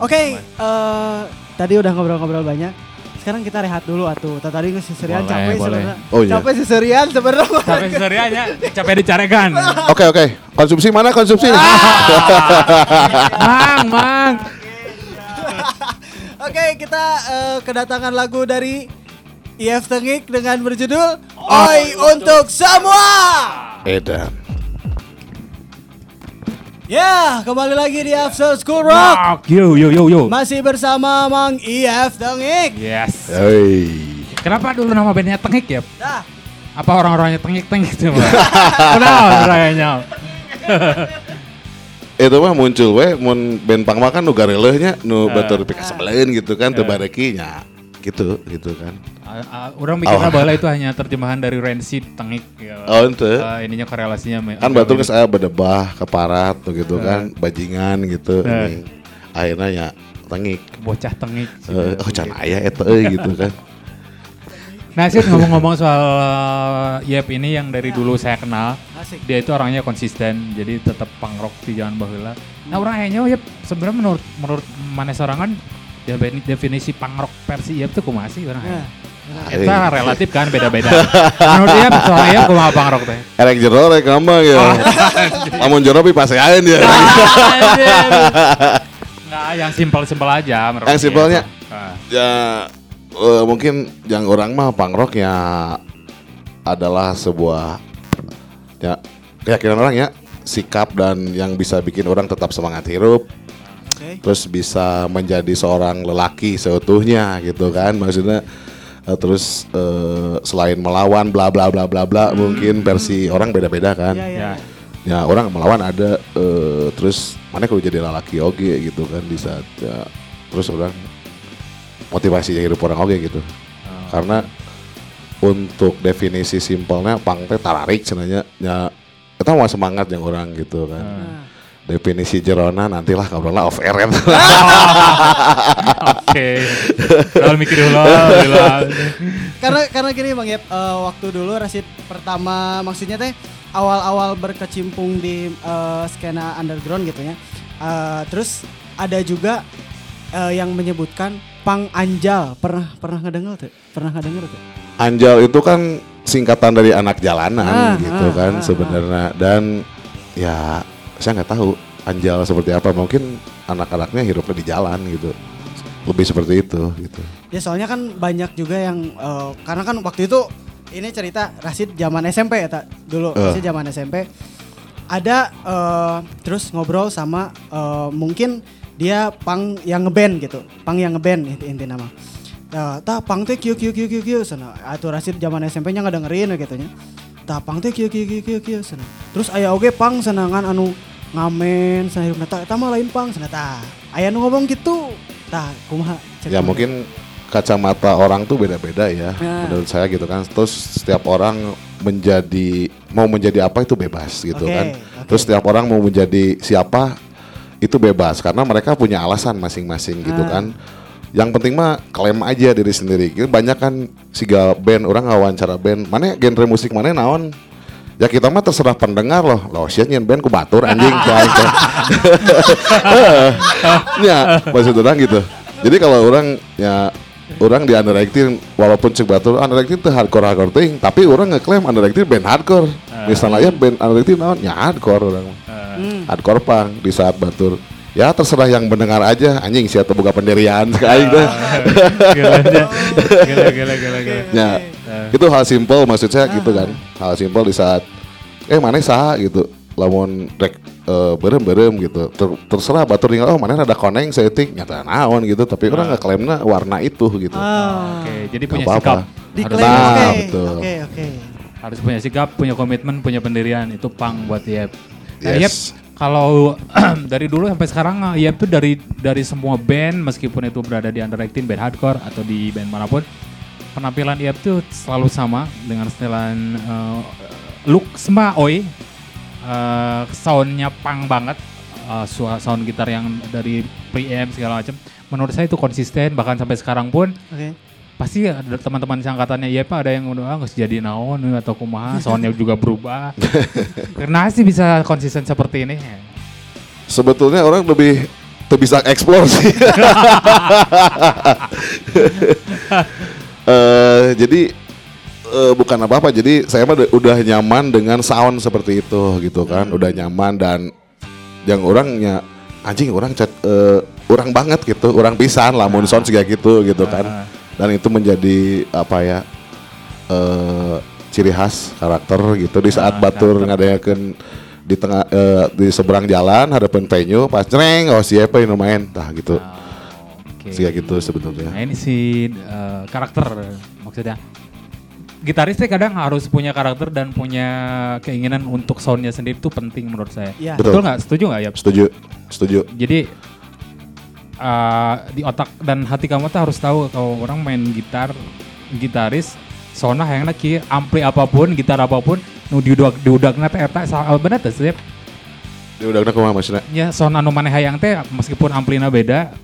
Oke, eh, tadi udah ngobrol-ngobrol banyak. Sekarang kita rehat dulu atuh. Tadi seserian capek boleh. sebenarnya. Oh, iya. Capek seserian sebenarnya. Capek serianya, capek dicarekan. Oke oke, konsumsi mana konsumsi? mang, mang. Oke, kita eh, kedatangan lagu dari IF Tengik dengan berjudul Oi untuk semua. Edan. Ya, kembali lagi di After School Rock. Rock, yo yo yo yo. Masih bersama Mang IF Tengik. Yes. Hei. Kenapa dulu nama bandnya Tengik ya? Dah. Apa orang-orangnya tengik-tengik tuh? <laughs> Kenapa orangnya? <laughs> Itu mah muncul we mun band pang mah kan nu garelehnya nu batur pika sebeleun gitu kan teu bareki nya. Gitu gitu kan. Orang mikirnya Oh. bahwa itu hanya terjemahan dari Rancid Tengik. Ya. Oh ente. Eh, ininya korelasinya. Kan batur geus aya bedebah, keparat tuh gitu Eh. kan, bajingan gitu. Eh. Ini. Akhirnya ya tengik. bocah Tengik. Eh, oh can aya eta gitu kan. Nah, sih ngomong-ngomong soal eh, Yep ini yang dari dulu saya kenal, Asik. dia itu orangnya konsisten, jadi tetap punk rock di zaman bahula. Nah, orang kayaknya Yep sebenarnya menurut menurut mana sorangan defini- definisi punk rock versi Yep itu kumaha sih orang? Nah, Itu relatif kan beda-beda. menurut Yep soal Yep kumaha punk rock teh? Erek jero rek ngambang ya. Lamun jero pi paseaeun dia. Nah, yang simpel-simpel aja menurut Yang dia. simpelnya? Ah. ya eh, mungkin yang orang mah punk rock ya adalah sebuah ya keyakinan orang ya sikap dan yang bisa bikin orang tetap semangat hidup Oke. terus bisa menjadi seorang lelaki seutuhnya gitu kan maksudnya eh, terus eh, selain melawan bla bla bla bla bla mungkin versi orang beda-beda kan Iya, iya. Ya. ya orang melawan ada eh, terus mana kalau jadi lelaki oke gitu kan di saat ya, terus orang motivasi hidup orang oke gitu karena untuk definisi simpelnya pang teh tararik sebenarnya ya kita mau semangat yang orang gitu kan Nah, definisi jerona nantilah ngobrolnya off air kan <laughs> Oke. Kalau mikir dulu. lah. karena karena gini Bang Yep, eh, waktu dulu Rasid pertama maksudnya teh awal-awal berkecimpung di eh, skena underground gitu ya. Eh, terus ada juga eh, yang menyebutkan pang anjal. Pernah pernah ngedenger tuh? Pernah ngedenger tuh? Anjal itu kan singkatan dari anak jalanan Ah, gitu ah, kan ah, sebenarnya dan ya saya nggak tahu Anjal seperti apa mungkin anak-anaknya hidupnya di jalan gitu lebih seperti itu gitu Ya soalnya kan banyak juga yang eh, karena kan waktu itu ini cerita Rasid zaman SMP ya tak dulu Eh. Rasid zaman SMP ada eh, terus ngobrol sama eh, mungkin dia pang yang ngeband gitu pang yang ngeband inti, inti nama ya tak pang teh kieu kieu kieu kieu kieu sana atuh Rasid zaman SMP nya ngedengerin gitu nya tah pang teh kieu kieu kieu kieu kieu cenah. Terus aya oge pang senangan anu ngamen cenah hirupna tah eta mah lain pang cenah tah. Aya nu ngomong gitu. Tah kumaha? Ya mana? mungkin kacamata orang tuh beda-beda ya Ya. menurut saya gitu kan. Terus setiap orang menjadi mau menjadi apa itu bebas gitu Oke, kan. oke. Terus setiap orang mau menjadi siapa itu bebas karena mereka punya alasan masing-masing gitu Ah. kan. Yang penting mah klaim aja diri sendiri. Gitu, Banyak kan siga band orang wawancara band. Mana genre musik mana naon? Ya kita mah terserah pendengar loh. Loh sia nyen band ku batur anjing <laughs> kayak gitu. <laughs> ya maksud orang gitu. Jadi kalau orang ya orang di underacting walaupun cek batur underacting itu hardcore hardcore ting, tapi orang ngeklaim underacting band hardcore. Misalnya ya band underacting naon ya hardcore orang. Hmm. Hardcore pang di saat batur. Ya terserah yang mendengar aja anjing siapa buka pendirian <laughs> sekali dah. Gila, gila, gila, gila. Ya, itu hal simpel maksud saya gitu kan. Hal simpel di saat eh mana sah gitu. Lamun rek eh, berem-berem gitu. Ter- terserah batur tinggal oh mana ada koneng setting nyata naon gitu tapi orang nggak klaimnya warna itu gitu. Ah. Oke, jadi Nggak punya apa-apa. sikap. Diklaim Nah, oke. betul. Oke, oke. harus punya sikap, punya komitmen, punya pendirian itu pang buat Yep. Nah, Yes. Yep, kalau <clears throat> dari dulu sampai sekarang eh, Yep tuh dari dari semua band meskipun itu berada di underacting band hardcore atau di band mana pun penampilan Yep tuh selalu sama dengan setelan eh, look sama oi eh, soundnya pang banget eh, sua- sound gitar yang dari preamp segala macam menurut saya itu konsisten bahkan sampai sekarang pun Oke. Pasti ada teman-teman seangkatannya ya pak ada yang udah ah, nggak jadi naon eh, atau kumaha <laughs> soundnya juga berubah karena sih bisa konsisten seperti ini Sebetulnya orang lebih bisa explore sih. <laughs> Eh, jadi eh, bukan apa-apa. Jadi saya mah udah- nyaman dengan sound seperti itu gitu kan. Udah nyaman dan yang orangnya anjing orang cat eh, orang banget gitu, orang pisan lamun sound kayak gitu gitu kan. Dan itu menjadi apa ya? eh ciri khas karakter gitu di saat Ah, batur ngadayakeun di tengah eh, di seberang jalan hadapan venue pas cereng oh siapa yang main tah gitu Oke. sih gitu sebetulnya Nah ini si eh, karakter maksudnya gitaris teh kadang harus punya karakter dan punya keinginan untuk soundnya sendiri itu penting menurut saya. Iya. Betul Betul. nggak? Setuju nggak ya? setuju setuju Jadi eh, di otak dan hati kamu tuh harus tahu kalau orang main gitar gitaris sona yang lagi ampli apa pun gitar apa pun nu diudak diudakna teh eta sa- bener teh udah udah kumaha maksudnya? Ya sona anu maneh hayang teh meskipun amplina beda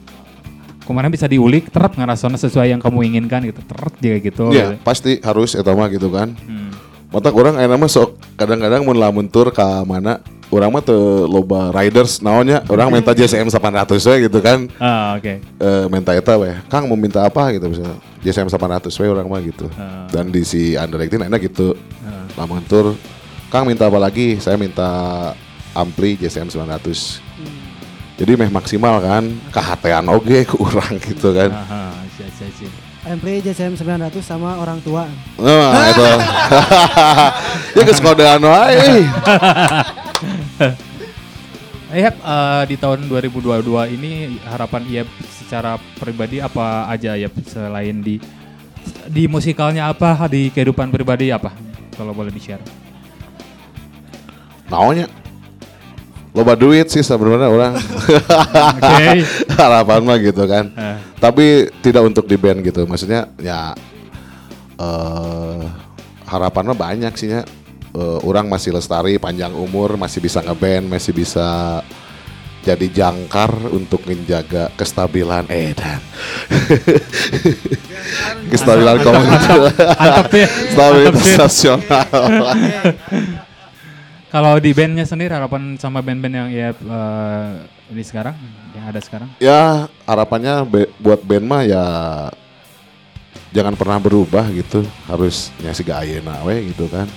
ke mana bisa diulik terap ngarasona sesuai yang kamu inginkan gitu terap juga gitu. Iya pasti harus eta mah gitu kan. Hmm. Mata orang enak mah sok kadang-kadang mun lamun tur ke mana orang mah teu loba riders naonnya? Orang minta JSM 800 we gitu kan. Ah oke. Eh minta eta we Kang mau minta apa? gitu misalnya. JSM 800 we orang mah gitu. Ah. dan di si underacting enak gitu. Ah. lamun tur Kang minta apa lagi? Saya minta ampli JSM 900 jadi meh maksimal kan kehatean oge ku orang gitu kan. Aha, sia, Ampli JSM 900 sama orang tua. Nah, <laughs> itu. <laughs> ya geus kodean wae. Iya, eh, di tahun 2022 ini harapan Iep secara pribadi apa aja ya selain di di musikalnya apa, di kehidupan pribadi apa? Kalau boleh di-share. Naonnya? Loba duit sih sebenarnya orang. <laughs> Oke. <laughs> Harapan mah gitu kan. <laughs> Eh, Tapi tidak untuk di band gitu. Maksudnya ya eh harapan mah banyak sih ya. Eh, orang masih lestari, panjang umur, masih bisa ngeband, masih bisa jadi jangkar untuk menjaga kestabilan eh dan <laughs> kestabilan komunitas ya. stabilitas ya. nasional Kalau di bandnya sendiri harapan sama band-band yang ya eh, ini sekarang, yang ada sekarang. ya harapannya be- buat band mah ya jangan pernah berubah gitu. Harus nyasi gaya nawe gitu kan.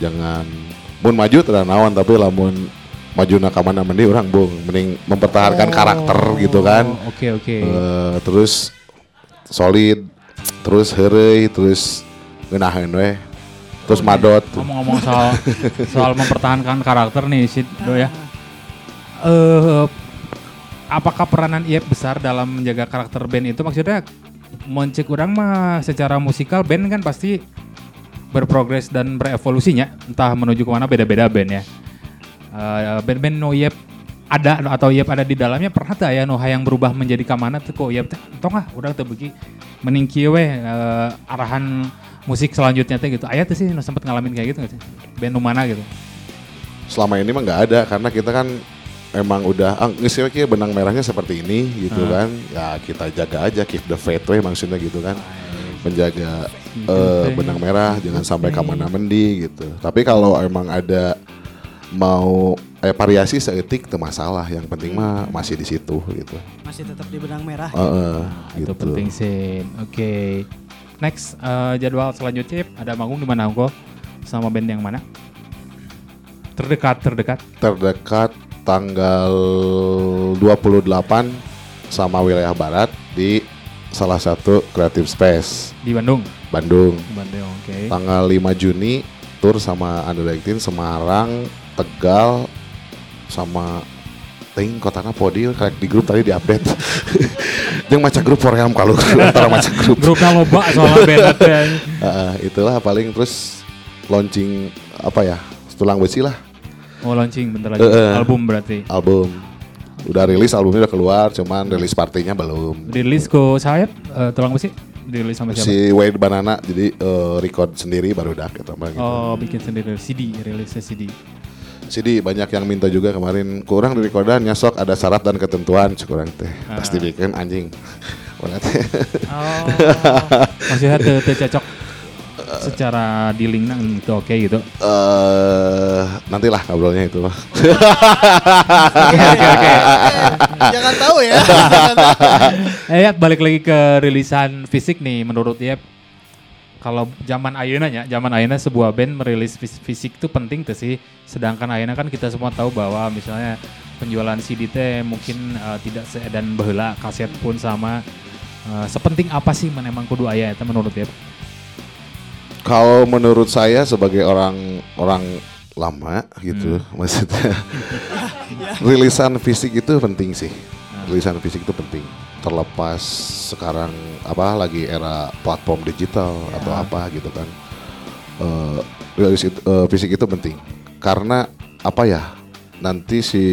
Jangan mun maju tidak nawan tapi lamun maju nak mana mending orang bung. Mending mempertahankan karakter gitu kan. Oh, Oke oke. Eh, terus solid terus herei terus ngenahin weh terus madot. Ngomong-ngomong soal <laughs> soal mempertahankan karakter nih si Do ya. Eh apakah peranan Iep besar dalam menjaga karakter band itu maksudnya moncek orang mah secara musikal band kan pasti berprogres dan berevolusinya entah menuju ke mana beda-beda band ya. Eh, band-band no Yep ada atau Yep ada di dalamnya pernah tak ya no yang berubah menjadi kamana tuh kok teh tong ah udah teu beuki mending kieu we eh, arahan musik selanjutnya teh gitu. Aya tuh sih no sempet ngalamin kayak gitu nggak sih? Band mana gitu. Selama ini mah nggak ada karena kita kan emang udah ah, benang merahnya seperti ini gitu kan. Ya kita jaga aja keep the faith we maksudnya gitu kan. Menjaga eh, benang merah jangan sampai ke mana mendi gitu. Tapi kalau emang ada mau eh, variasi seetik itu masalah. Yang penting mah masih di situ gitu. Masih tetap di benang merah. Heeh, Itu gitu. penting sih. Oke. Next eh, jadwal selanjutnya ada manggung di mana Unggul? Sama band yang mana? Terdekat, terdekat. Terdekat tanggal 28 sama wilayah barat di salah satu creative space Di Bandung. Bandung. Bandung, oke. Tanggal 5 Juni tur sama Under 18 Semarang, Tegal sama ting kotana podi kayak di grup tadi diupdate. <laughs> Jeung maca grup Koream kalau <laughs> antara maca grup. Grupnya loba soalnya <laughs> band teh. Heeh, itulah paling terus launching apa ya? Tulang besi lah Oh launching bentar lagi. Eh. Album berarti. album. Udah rilis albumnya udah keluar, cuman rilis partinya belum. Dirilis ke saya eh, tulang besi. Dirilis sama siapa? Si Wade Banana jadi eh, record sendiri baru dak gitu, gitu. Oh bikin sendiri CD, rilisnya CD. CD banyak yang minta juga kemarin kurang di recordan nyasok ada syarat dan ketentuan kurang teh pasti bikin anjing <laughs> Oh. Maksudnya teu teu secara dealing nang itu oke gitu. eh nantilah ngobrolnya itu mah <laughs> Oke oke oke. <laughs> Jangan tahu ya. <laughs> Eh ya, balik lagi ke rilisan fisik nih menurut dia kalau zaman ayeuna nya, zaman ayeuna sebuah band merilis fis- fisik itu penting tuh sih. Sedangkan ayeuna kan kita semua tahu bahwa misalnya penjualan CD teh mungkin eh, tidak seedan baheula, kaset pun sama. Eh, sepenting apa sih men emang kudu aya eta menurut dia? Kalau menurut saya sebagai orang orang lama gitu maksudnya <laughs> <laughs> rilisan fisik itu penting sih. Rilisan fisik itu penting. Terlepas sekarang apa lagi era platform digital atau apa gitu kan. Eh, rilis itu- eh, fisik itu penting. Karena apa ya nanti si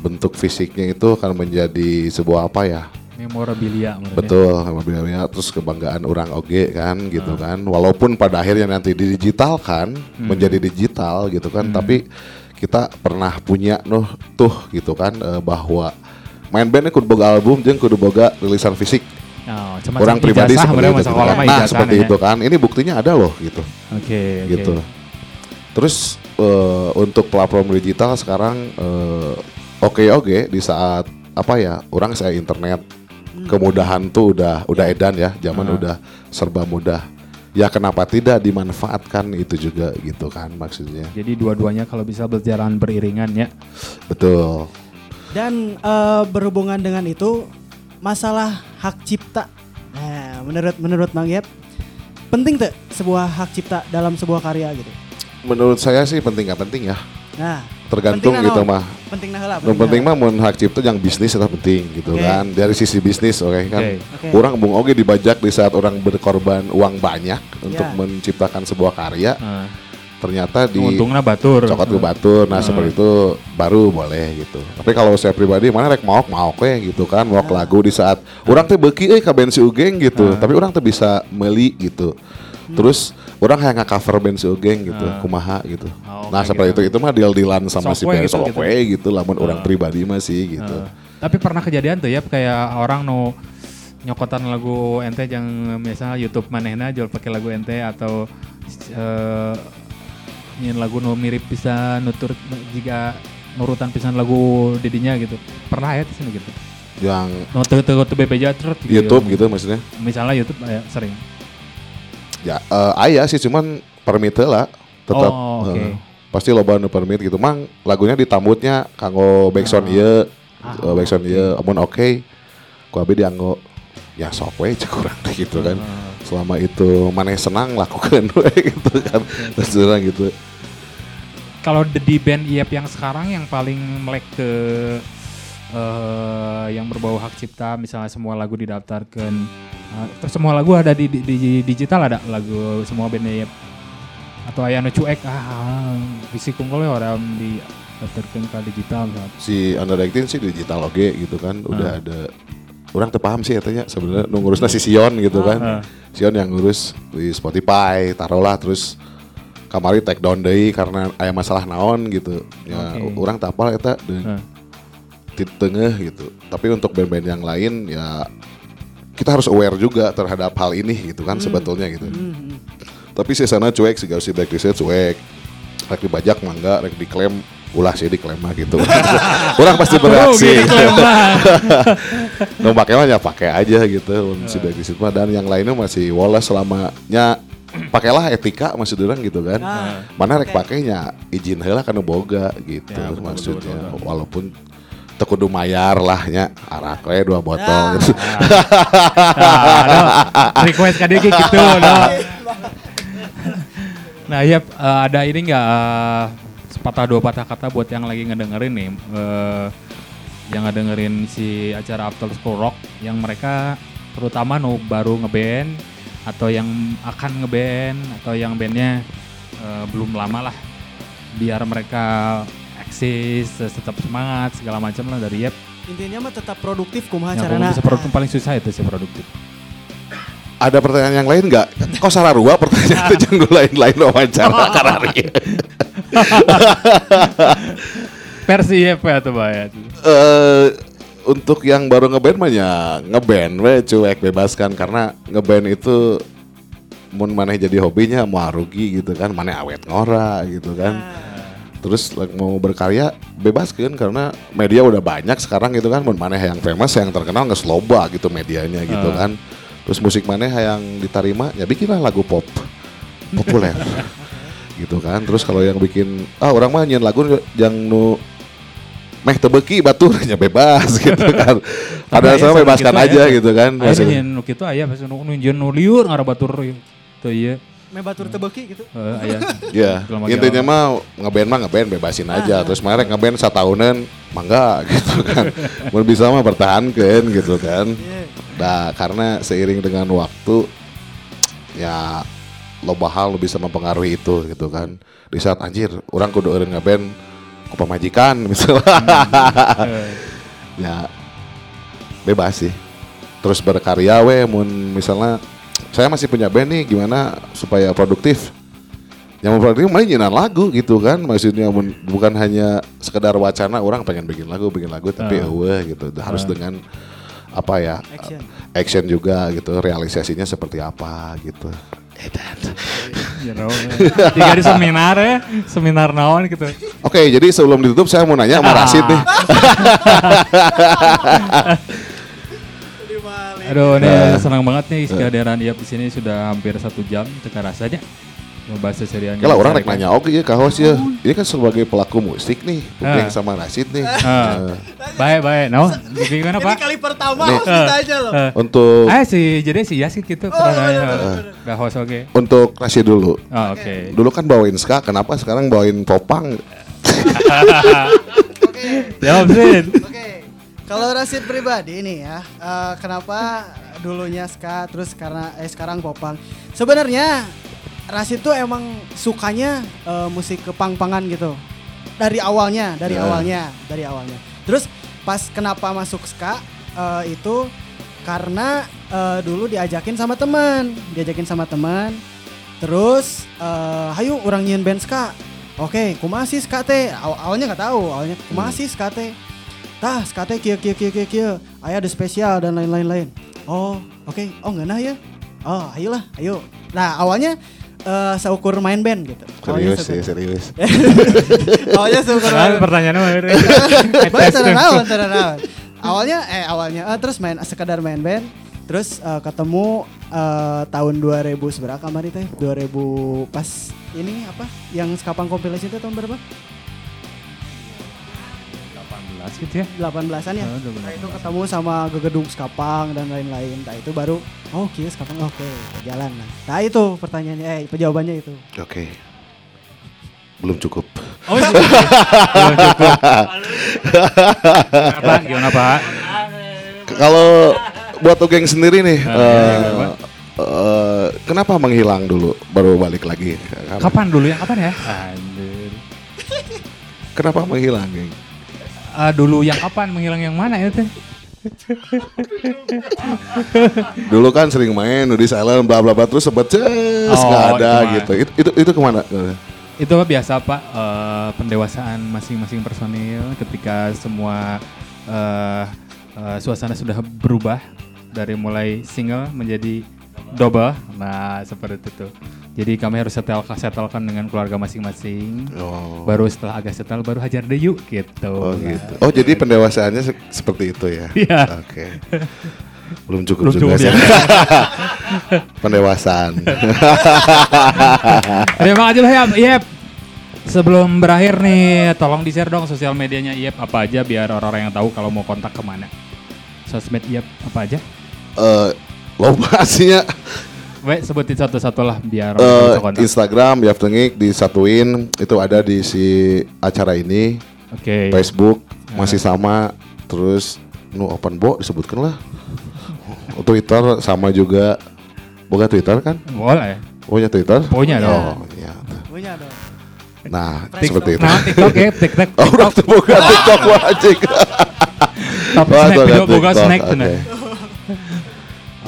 bentuk fisiknya itu akan menjadi sebuah apa ya Memorabilia dia. Betul, memorabilia terus kebanggaan orang oge kan gitu kan. Walaupun pada akhirnya nanti didigitalkan menjadi digital gitu kan, tapi kita pernah punya noh tuh gitu kan eh, bahwa main bandnya kudu boga album jeung kudu boga rilisan fisik. Oh, orang pribadi seperti itu. gitu sekolah kan. Nah, seperti ya. itu kan. Ini buktinya ada loh gitu. Oke, oke. Gitu. Terus eh, untuk platform digital sekarang oke oke di saat apa ya orang saya internet kemudahan tuh udah udah edan ya zaman udah serba mudah ya kenapa tidak dimanfaatkan itu juga gitu kan maksudnya Jadi dua-duanya kalau bisa berjalan beriringan ya. betul Dan eh, berhubungan dengan itu masalah hak cipta. Nah, menurut menurut Bang Yep, penting tuh sebuah hak cipta dalam sebuah karya gitu. menurut saya sih penting nggak penting ya Nah, tergantung gitu mah. Penting nah heula. yang penting mah mun hak cipta yang bisnis itu penting gitu Oke. kan. Dari sisi bisnis oke kan. Oke. Oke. orang bung oge dibajak di saat orang berkorban uang banyak untuk Ya. menciptakan sebuah karya Nah, ternyata di untungnya batur. cokot ke batur. Nah seperti itu baru boleh gitu. Tapi kalau saya pribadi mana rek mau mau we gitu kan. Mau lagu di saat orang teh beki eh ka si Ugeng gitu. Tapi orang teh bisa meli gitu terus orang kayak cover band si Ugeng gitu kumaha gitu Oh, nah seperti gitu. itu itu mah deal dealan sama si we band gitu, sok gitu. gitu lamun orang pribadi mah sih gitu Eh, tapi pernah kejadian tuh ya kayak orang nu nyokotan lagu ente yang misalnya YouTube manehna jual pakai lagu ente atau eh nyin lagu nu mirip bisa nutur jika nurutan pisan lagu didinya gitu. Pernah ya di sini gitu. yang No teu teu teu bebeja terus YouTube gitu maksudnya Misalnya YouTube eh, sering. Ya eh, aya sih cuman permit lah tetap Oh, eh, pasti loba nu permit gitu. Mang lagunya ditambutnya kanggo backsound Ah. ieu eh, backsound ieu amun oke ku abi dianggo ya sok we cek urang teh gitu kan. Ah. selama itu maneh senang lakukan <laughs> we gitu kan terus gitu. Kalau di di band IEP yang sekarang yang paling melek ke eh yang berbau hak cipta misalnya semua lagu didaftarkan Uh, terus semua lagu ada di, di, di digital ada lagu semua bandnya. Atau aya nu cuek ah bisi kungkul orang di daftarkeun ka digital misalnya. Si Under 18 sih digital oke gitu kan. Udah Ah. ada orang terpaham sih katanya sebenarnya nu ngurusna si Sion gitu kan. Ah. Sion yang ngurus di Spotify, taruhlah terus kamari take down deui karena aya masalah naon gitu. Ya Oke. orang tak apal eta Ah. Di tengah gitu. Tapi untuk band-band yang lain ya kita harus aware juga terhadap hal ini gitu kan sebetulnya gitu. Tapi si sana cuek si si blacklistnya cuek. Rek dibajak mangga, rek diklaim ulah sih diklaim mah gitu. <laughs> Orang pasti bereaksi. Mau pakai mah <laughs> ya pakai aja gitu si blacklist mah dan yang lainnya masih wallace selamanya pakailah etika maksud orang gitu kan. Ah. Mana rek pakainya izin heula kana boga gitu Ya, betul, maksudnya betul, betul. walaupun kudu mayar lah nya arak we dua botol Ya. gitu. Nah, no, request ka dia gitu, no. <laughs> Nah, iya eh, ada ini enggak sepatah dua patah kata buat yang lagi ngedengerin nih eh, yang ngedengerin si acara After School Rock yang mereka terutama no baru ngeband atau yang akan ngeband atau yang bandnya eh, belum lama lah biar mereka eksis tetap semangat segala macam lah dari Yep Intinya mah tetap produktif kumaha yang carana. bisa produktif paling susah itu sih produktif. Ada pertanyaan yang lain nggak? Kok sararua pertanyaan itu jangan lain-lain wawancara karari. <laughs> versi Yep ya tuh Bay Eh untuk yang baru ngeband mah ya ngeband we cuek bebaskan. Karena ngeband itu mun maneh jadi hobinya mau rugi gitu kan maneh awet ngora gitu kan terus like, mau berkarya bebaskan karena media udah banyak sekarang gitu kan. Maneh yang famous yang terkenal nggak loba gitu medianya gitu Ah. kan. Terus musik maneh yang diterima ya bikinlah lagu pop. Populer. <laughs> Gitu kan. Terus kalau yang bikin ah orang mah nyian lagu yang nu meh tebeki baturnya <laughs> bebas gitu kan. <laughs> Ada sama bebaskan gitu, aja aya. gitu kan nih nu kitu aya pas nu nu liur ngarabatur tuh iya. Me batur tebeki gitu. Eh, aya Ya, Film intinya mah ngeband mah ngeband bebasin aja. Terus mereka ngeband satahunan, mangga <laughs> gitu kan. Mau bisa mah pertahankan gitu kan. Nah, karena seiring dengan waktu ya loba hal bisa mempengaruhi itu gitu kan. Di saat anjir, orang kudu eureun ngeband ku pamajikan <laughs> misalnya. Eh, ya bebas sih. Terus berkarya we mun misalnya saya masih punya band nih gimana supaya produktif. Yang mau produktif malah nyinan lagu gitu kan. Maksudnya bukan hanya sekedar wacana orang pengen bikin lagu, bikin lagu tapi Ah. eueuh gitu. Harus dengan apa ya? Action. Action juga gitu, realisasinya seperti apa gitu. ya know. Jika <laughs> di seminar ya, seminar naon gitu. Oke, jadi sebelum ditutup saya mau nanya sama Rasid nih. <laughs> Aduh, ini Nah. senang banget nih kehadiran Iap di sini sudah hampir satu jam teka rasanya. Membahas keserian. Kalau orang rek nanya oke ya kahos ya. Ini kan sebagai pelaku musik nih, Puping Ah. sama Rasid nih. Ah. Eh, Baik, baik. No, gimana Ini Pak? kali pertama Nih. harus ditanya loh. Eh, untuk Ah si jadi si Yasin gitu Oh, pernah nanya. host oke. untuk Rasid dulu. Oh, oke. Dulu kan bawain ska, kenapa sekarang bawain popang? <laughs> Jawab Sin. Oke. Kalau Rasid pribadi nih ya, eh, kenapa dulunya ska terus karena eh sekarang popang. Sebenarnya Rasid tuh emang sukanya eh, musik kepang-pangan gitu. Dari awalnya, dari Ya. awalnya, dari awalnya. Terus pas kenapa masuk ska eh, itu karena eh, dulu diajakin sama teman, diajakin sama teman. Terus eh hayu orang nyian band ska. Oke, kumaha sih ska teh? Aw- awalnya nggak tahu, awalnya kumaha sih ska teh? Tah, ska teh kieu kieu kieu kieu kieu. Aya ada spesial dan lain-lain lain. Oh, oke. Oh, ngeunah ya? Oh, ayolah, ayo. Nah, awalnya eh seukur main band gitu. Serius sih, seukur- serius. <laughs> awalnya seukur main band. pertanyaannya mah <laughs> tara naon. Awalnya eh awalnya eh, terus main sekedar main band. Terus eh, ketemu eh, tahun 2000 seberapa kemarin teh? 2000 pas ini apa? Yang Skapang compilation itu tahun berapa? 18 gitu ya. 18-an ya. Oh, 18. Nah, itu ketemu sama gegedung Skapang dan lain-lain. Nah, itu baru oh kieu Skapang oke, jalan. Nah, nah itu pertanyaannya eh jawabannya itu. Oke. Belum cukup. Oh, iya. Belum cukup. Apa? Gimana Pak? Kalau buat Ugeng sendiri nih, Ah, eh, iya, iya, eh, kenapa menghilang dulu baru balik lagi? Kapan dulu ya? Kapan ya? Anjir. Kenapa menghilang, geng? Ah, dulu yang kapan menghilang yang mana ya teh? Dulu kan sering main di silent bla bla bla terus sempet ces Oh, ada itu gitu. Itu itu, itu ke mana? Itu mah biasa pak eh, pendewasaan masing-masing personil ketika semua eh, eh, suasana sudah berubah dari mulai single menjadi double. Nah seperti itu. Jadi kami harus settle settlekan dengan keluarga masing-masing. Oh. Baru setelah agak settle baru hajar deh yuk gitu. Oh gitu. Oh jadi pendewasaannya se- seperti itu ya? Iya. Oke. Belum cukup Belum juga cukup sih. ya. <laughs> Pendewasaan. <laughs> Terima kasih lah ya, Yep. Sebelum berakhir nih, tolong di-share dong sosial medianya Yep apa aja biar orang-orang yang tahu kalau mau kontak ke mana. Sosmed Yep apa aja? Eh loba <laughs> sih ya. We, sebutin satu-satu lah biar kontak. Instagram Yaf Tengik disatuin itu ada di si acara ini. Oke. Facebook masih sama. Terus nu open bo disebutkan lah. Twitter sama juga. Boga Twitter kan? Boleh. Punya Twitter? Punya dong. Oh iya. Punya dong. Nah, Tik- seperti itu. Nah, TikTok ya, TikTok. <laughs> Oh, udah tuh boga <laughs> TikTok wajib. Wah, snack boga TikTok, snack tuh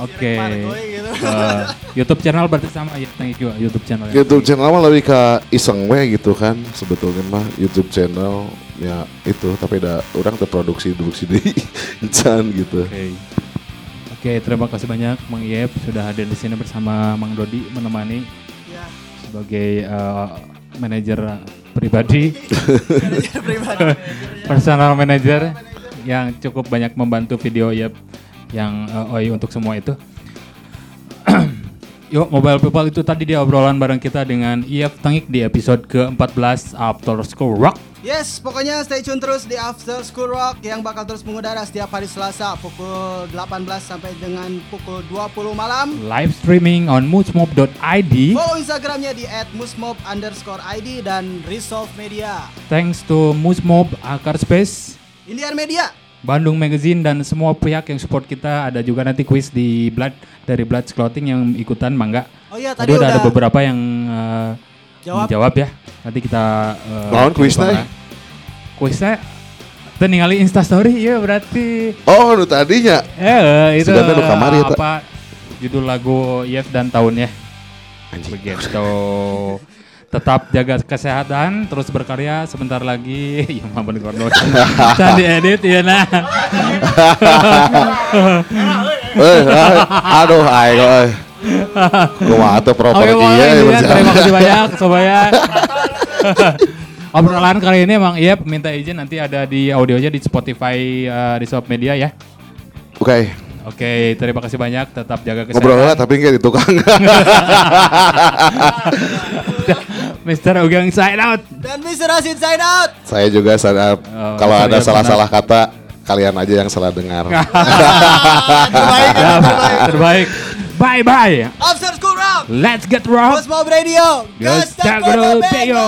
oke. Margoy gitu. Eh, YouTube channel berarti sama ya, thank you YouTube channel. YouTube channel mah lebih ke iseng we gitu kan sebetulnya mah YouTube channel ya itu tapi ada orang terproduksi produksi di <laughs> Incan gitu. Oke. Oke, terima kasih banyak Mang Yep sudah hadir di sini bersama Mang Dodi menemani Ya, sebagai eh, manajer pribadi, manajer pribadi. <laughs> personal manager yang cukup banyak membantu video Yep yang eh, OI untuk semua itu. <clears throat> Yuk, Mobile People itu tadi dia obrolan bareng kita dengan IF Tengik di episode ke-14 After School Rock. Yes, pokoknya stay tune terus di After School Rock yang bakal terus mengudara setiap hari Selasa pukul 18 sampai dengan pukul 20 malam. Live streaming on moodsmob.id. Follow Instagramnya di @musmob underscore ID dan Resolve Media. Thanks to Moosmob, Akar Space, Indian Media. Bandung Magazine dan semua pihak yang support kita ada juga nanti quiz di Blood dari Blood Clothing yang ikutan mangga. Oh iya Tadi tadi udah, udah, ada beberapa yang eh, Jawab. menjawab ya. Nanti kita eh, Naon kuisna, coba. Kuisnya Teu ningali Insta story ya berarti Oh, nu tadinya. eh itu Sudah ada nu kamari eta. apa judul lagu Yev dan tahunnya Anjing. begitu. Tetap jaga kesehatan, terus berkarya sebentar lagi. Ya bener bener. Can diedit ya nah. <laughs> Eh, eh, aduh ayo eh. Kumaha teu proper Oke, ieu ya, terima kasih banyak Sobaya. Obrolan kali ini Bang Iep minta izin nanti ada di audionya di Spotify eh, di Sob Media ya. Oke, Oke, terima kasih banyak. Tetap jaga kesehatan. ngobrol lah tapi enggak di tukang. <laughs> Mr. Ugeng sign out. Dan Mr. Asin sign out. Saya juga sadar Oh, kalau ada salah-salah kata kalian aja yang salah dengar. <laughs> <laughs> Terbaik, Ya, terbaik. terbaik. Bye bye. After School Rock. Let's get rock. Musmob Radio. Gas Gas tak Tagro Bego.